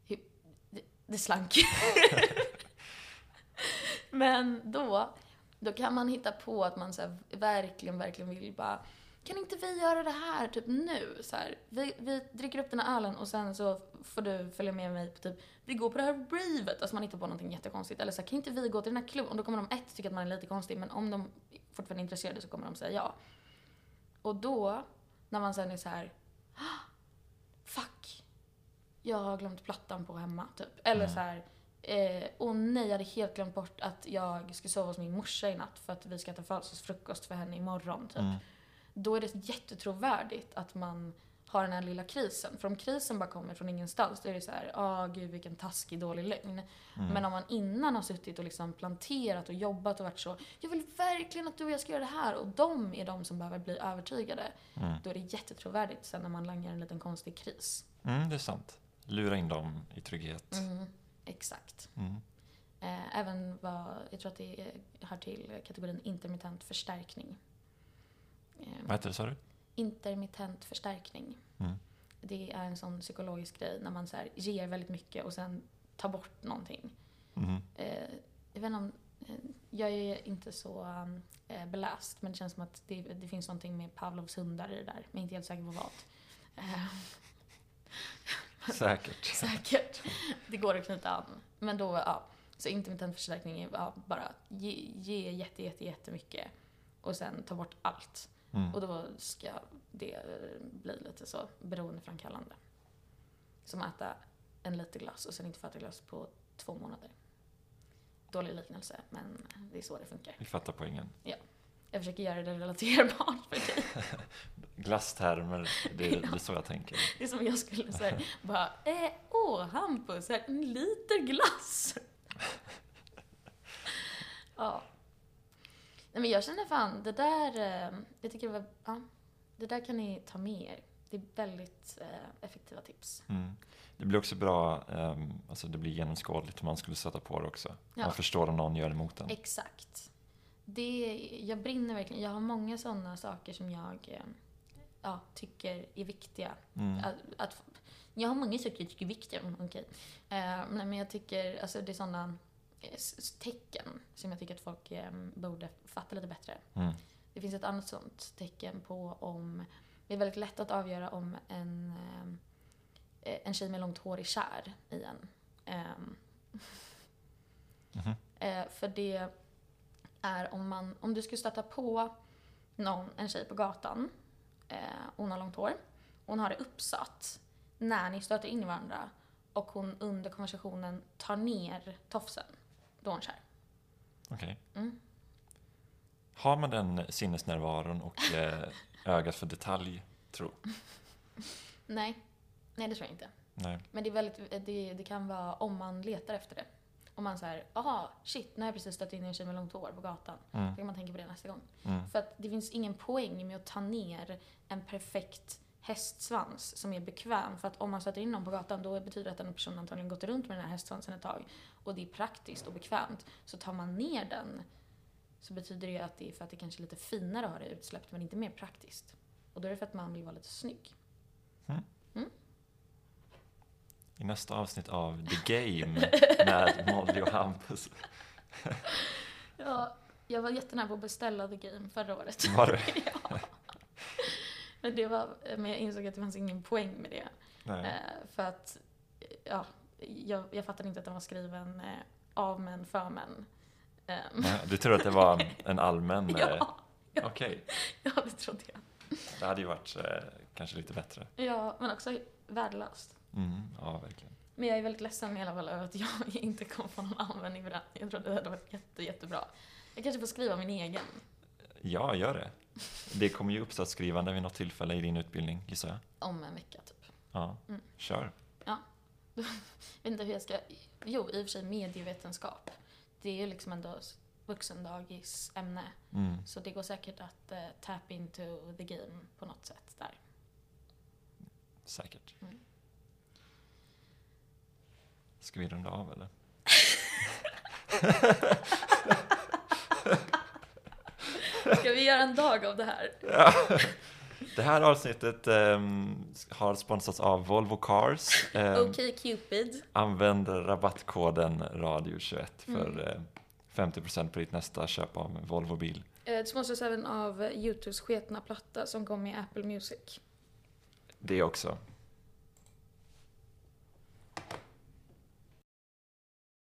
det, det slank. men då, då kan man hitta på att man så här, verkligen, verkligen vill bara kan inte vi göra det här typ nu? Så här, vi, vi dricker upp den här ölen och sen så får du följa med mig på typ, vi går på det här ravet. Alltså man hittar på någonting jättekonstigt. Eller så här, kan inte vi gå till den här klubben? Och då kommer de ett tycka att man är lite konstig, men om de fortfarande är intresserade så kommer de säga ja. Och då, när man sen är så här, "Ah, fuck, jag har glömt plattan på hemma, typ. Eller så här, eh, åh nej, jag hade helt glömt bort att jag ska sova hos min morsa i natt för att vi ska äta födelsedagsfrukost för henne imorgon, typ. Mm. Då är det jättetrovärdigt att man har den här lilla krisen. För om krisen bara kommer från ingenstans, då är det så här, åh gud vilken taskig, dålig lögn. Men om man innan har suttit och liksom planterat och jobbat och varit så, jag vill verkligen att du och jag ska göra det här och de är de som behöver bli övertygade. Då är det jättetrovärdigt sen när man langar en liten konstig kris. Mm, det är sant. Lura in dem i trygghet. Mm, exakt. Mm. Eh, även vad, jag tror att det hör till kategorin intermittent förstärkning. Eh, Vad heter det, sa du? intermittent förstärkning. Mm. Det är en sån psykologisk grej när man så här ger väldigt mycket och sen tar bort någonting. Eh, jag vet inte om, jag är inte så beläst men det känns som att det, det finns någonting med Pavlovs hundar i det där. Men jag är inte helt säker på vad. Eh, Säkert. säkert. Det går att knyta an. Men då, ja. Så intermittent förstärkning är ja, bara ge, ge jätte, jätte, jättemycket och sen ta bort allt. Mm. Och då ska det bli lite så beroendeframkallande. Som att äta en liter glass och sen inte få äta glass på två månader. Dålig liknelse, men det är så det funkar. Vi fattar poängen. Jag försöker göra det relaterbart för dig. Glasstermer, det, det är så jag tänker. Det är som jag skulle säga, bara, eh, åh Hampus, här, en liter glass. ja. Nej men jag känner fan, det där, eh, jag tycker det var, ja, det där kan ni ta med er. Det är väldigt eh, effektiva tips. Mm. Det blir också bra, ehm, alltså det blir genomskådligt om man skulle sätta på det också. Ja. Man förstår om någon gör emot en. Exakt. Det, jag brinner verkligen, jag har många sådana saker som jag eh, ja, tycker är viktiga. Mm. Att, att, jag har många saker jag tycker är viktiga, men okej. Eh, men jag tycker, alltså det är sådana eh, tecken som jag tycker att folk eh, borde fatta lite bättre. Mm. Det finns ett annat sånt tecken på om, det är väldigt lätt att avgöra om en, eh, en tjej med långt hår är kär i en. Ehm, Mhm. eh, för det är om man, om du skulle stöta på någon, en tjej på gatan, eh, hon har långt hår, hon har det uppsatt när ni stöter in i varandra och hon under konversationen tar ner tofsen, då är hon kär. Okej. Mm. Har man den sinnesnärvaron och eh, ögat för detalj, tro? Nej, nej det tror jag inte. Nej. Men det, är väldigt, det, det kan vara om man letar efter det. Om man säger, aha, shit, nu har jag precis stött in en tjej med långt hår på gatan. Mm. Då kan man tänka på det nästa gång. Mm. För att det finns ingen poäng med att ta ner en perfekt hästsvans som är bekväm. För att om man stöter in någon på gatan då betyder det att den personen antagligen gått runt med den här hästsvansen ett tag. Och det är praktiskt och bekvämt. Så tar man ner den så betyder det att det är för att det kanske är lite finare att ha det utsläppt men inte mer praktiskt. Och då är det för att man vill vara lite snygg. I nästa avsnitt av The Game med Molly och Hampus. Ja, jag var jättenära på att beställa The Game förra året. Var det? ja. Men, det var, men jag insåg att det fanns ingen poäng med det. Nej. Eh, för att, ja, jag, jag fattade inte att den var skriven eh, av män för män. Eh, Nej, Du tror att det var en allmän... eh, ja, Okej, ja, det trodde jag. det hade ju varit kanske lite bättre. Ja, men också värdelöst. Mm, ja, verkligen. Men jag är väldigt ledsen i alla fall över att jag inte kommer få någon användning för den. Jag trodde det hade varit jätte, jättebra. Jag kanske får skriva min egen. Ja, gör det. Det kommer ju uppsatsskrivande vid något tillfälle i din utbildning, gissar jag. Om en vecka typ. Ja, Mm. kör. Jag vet inte hur jag ska... Jo, i och för sig medievetenskap. Det är ju liksom ändå vuxendagis ämne. Mm. Så det går säkert att uh, tap into the game på något sätt där. Säkert. Mm. Ska vi runda av eller? Ska vi göra en dag av det här? Det här avsnittet ehm, har sponsrats av Volvo Cars. Ehm, Okej Cupid. Använd rabattkoden radio21 för Mm. eh, 50% på ditt nästa köp av en Volvo-bil. Eh, Det sponsras även av Youtubes sketna platta som kom i Apple Music. Det också.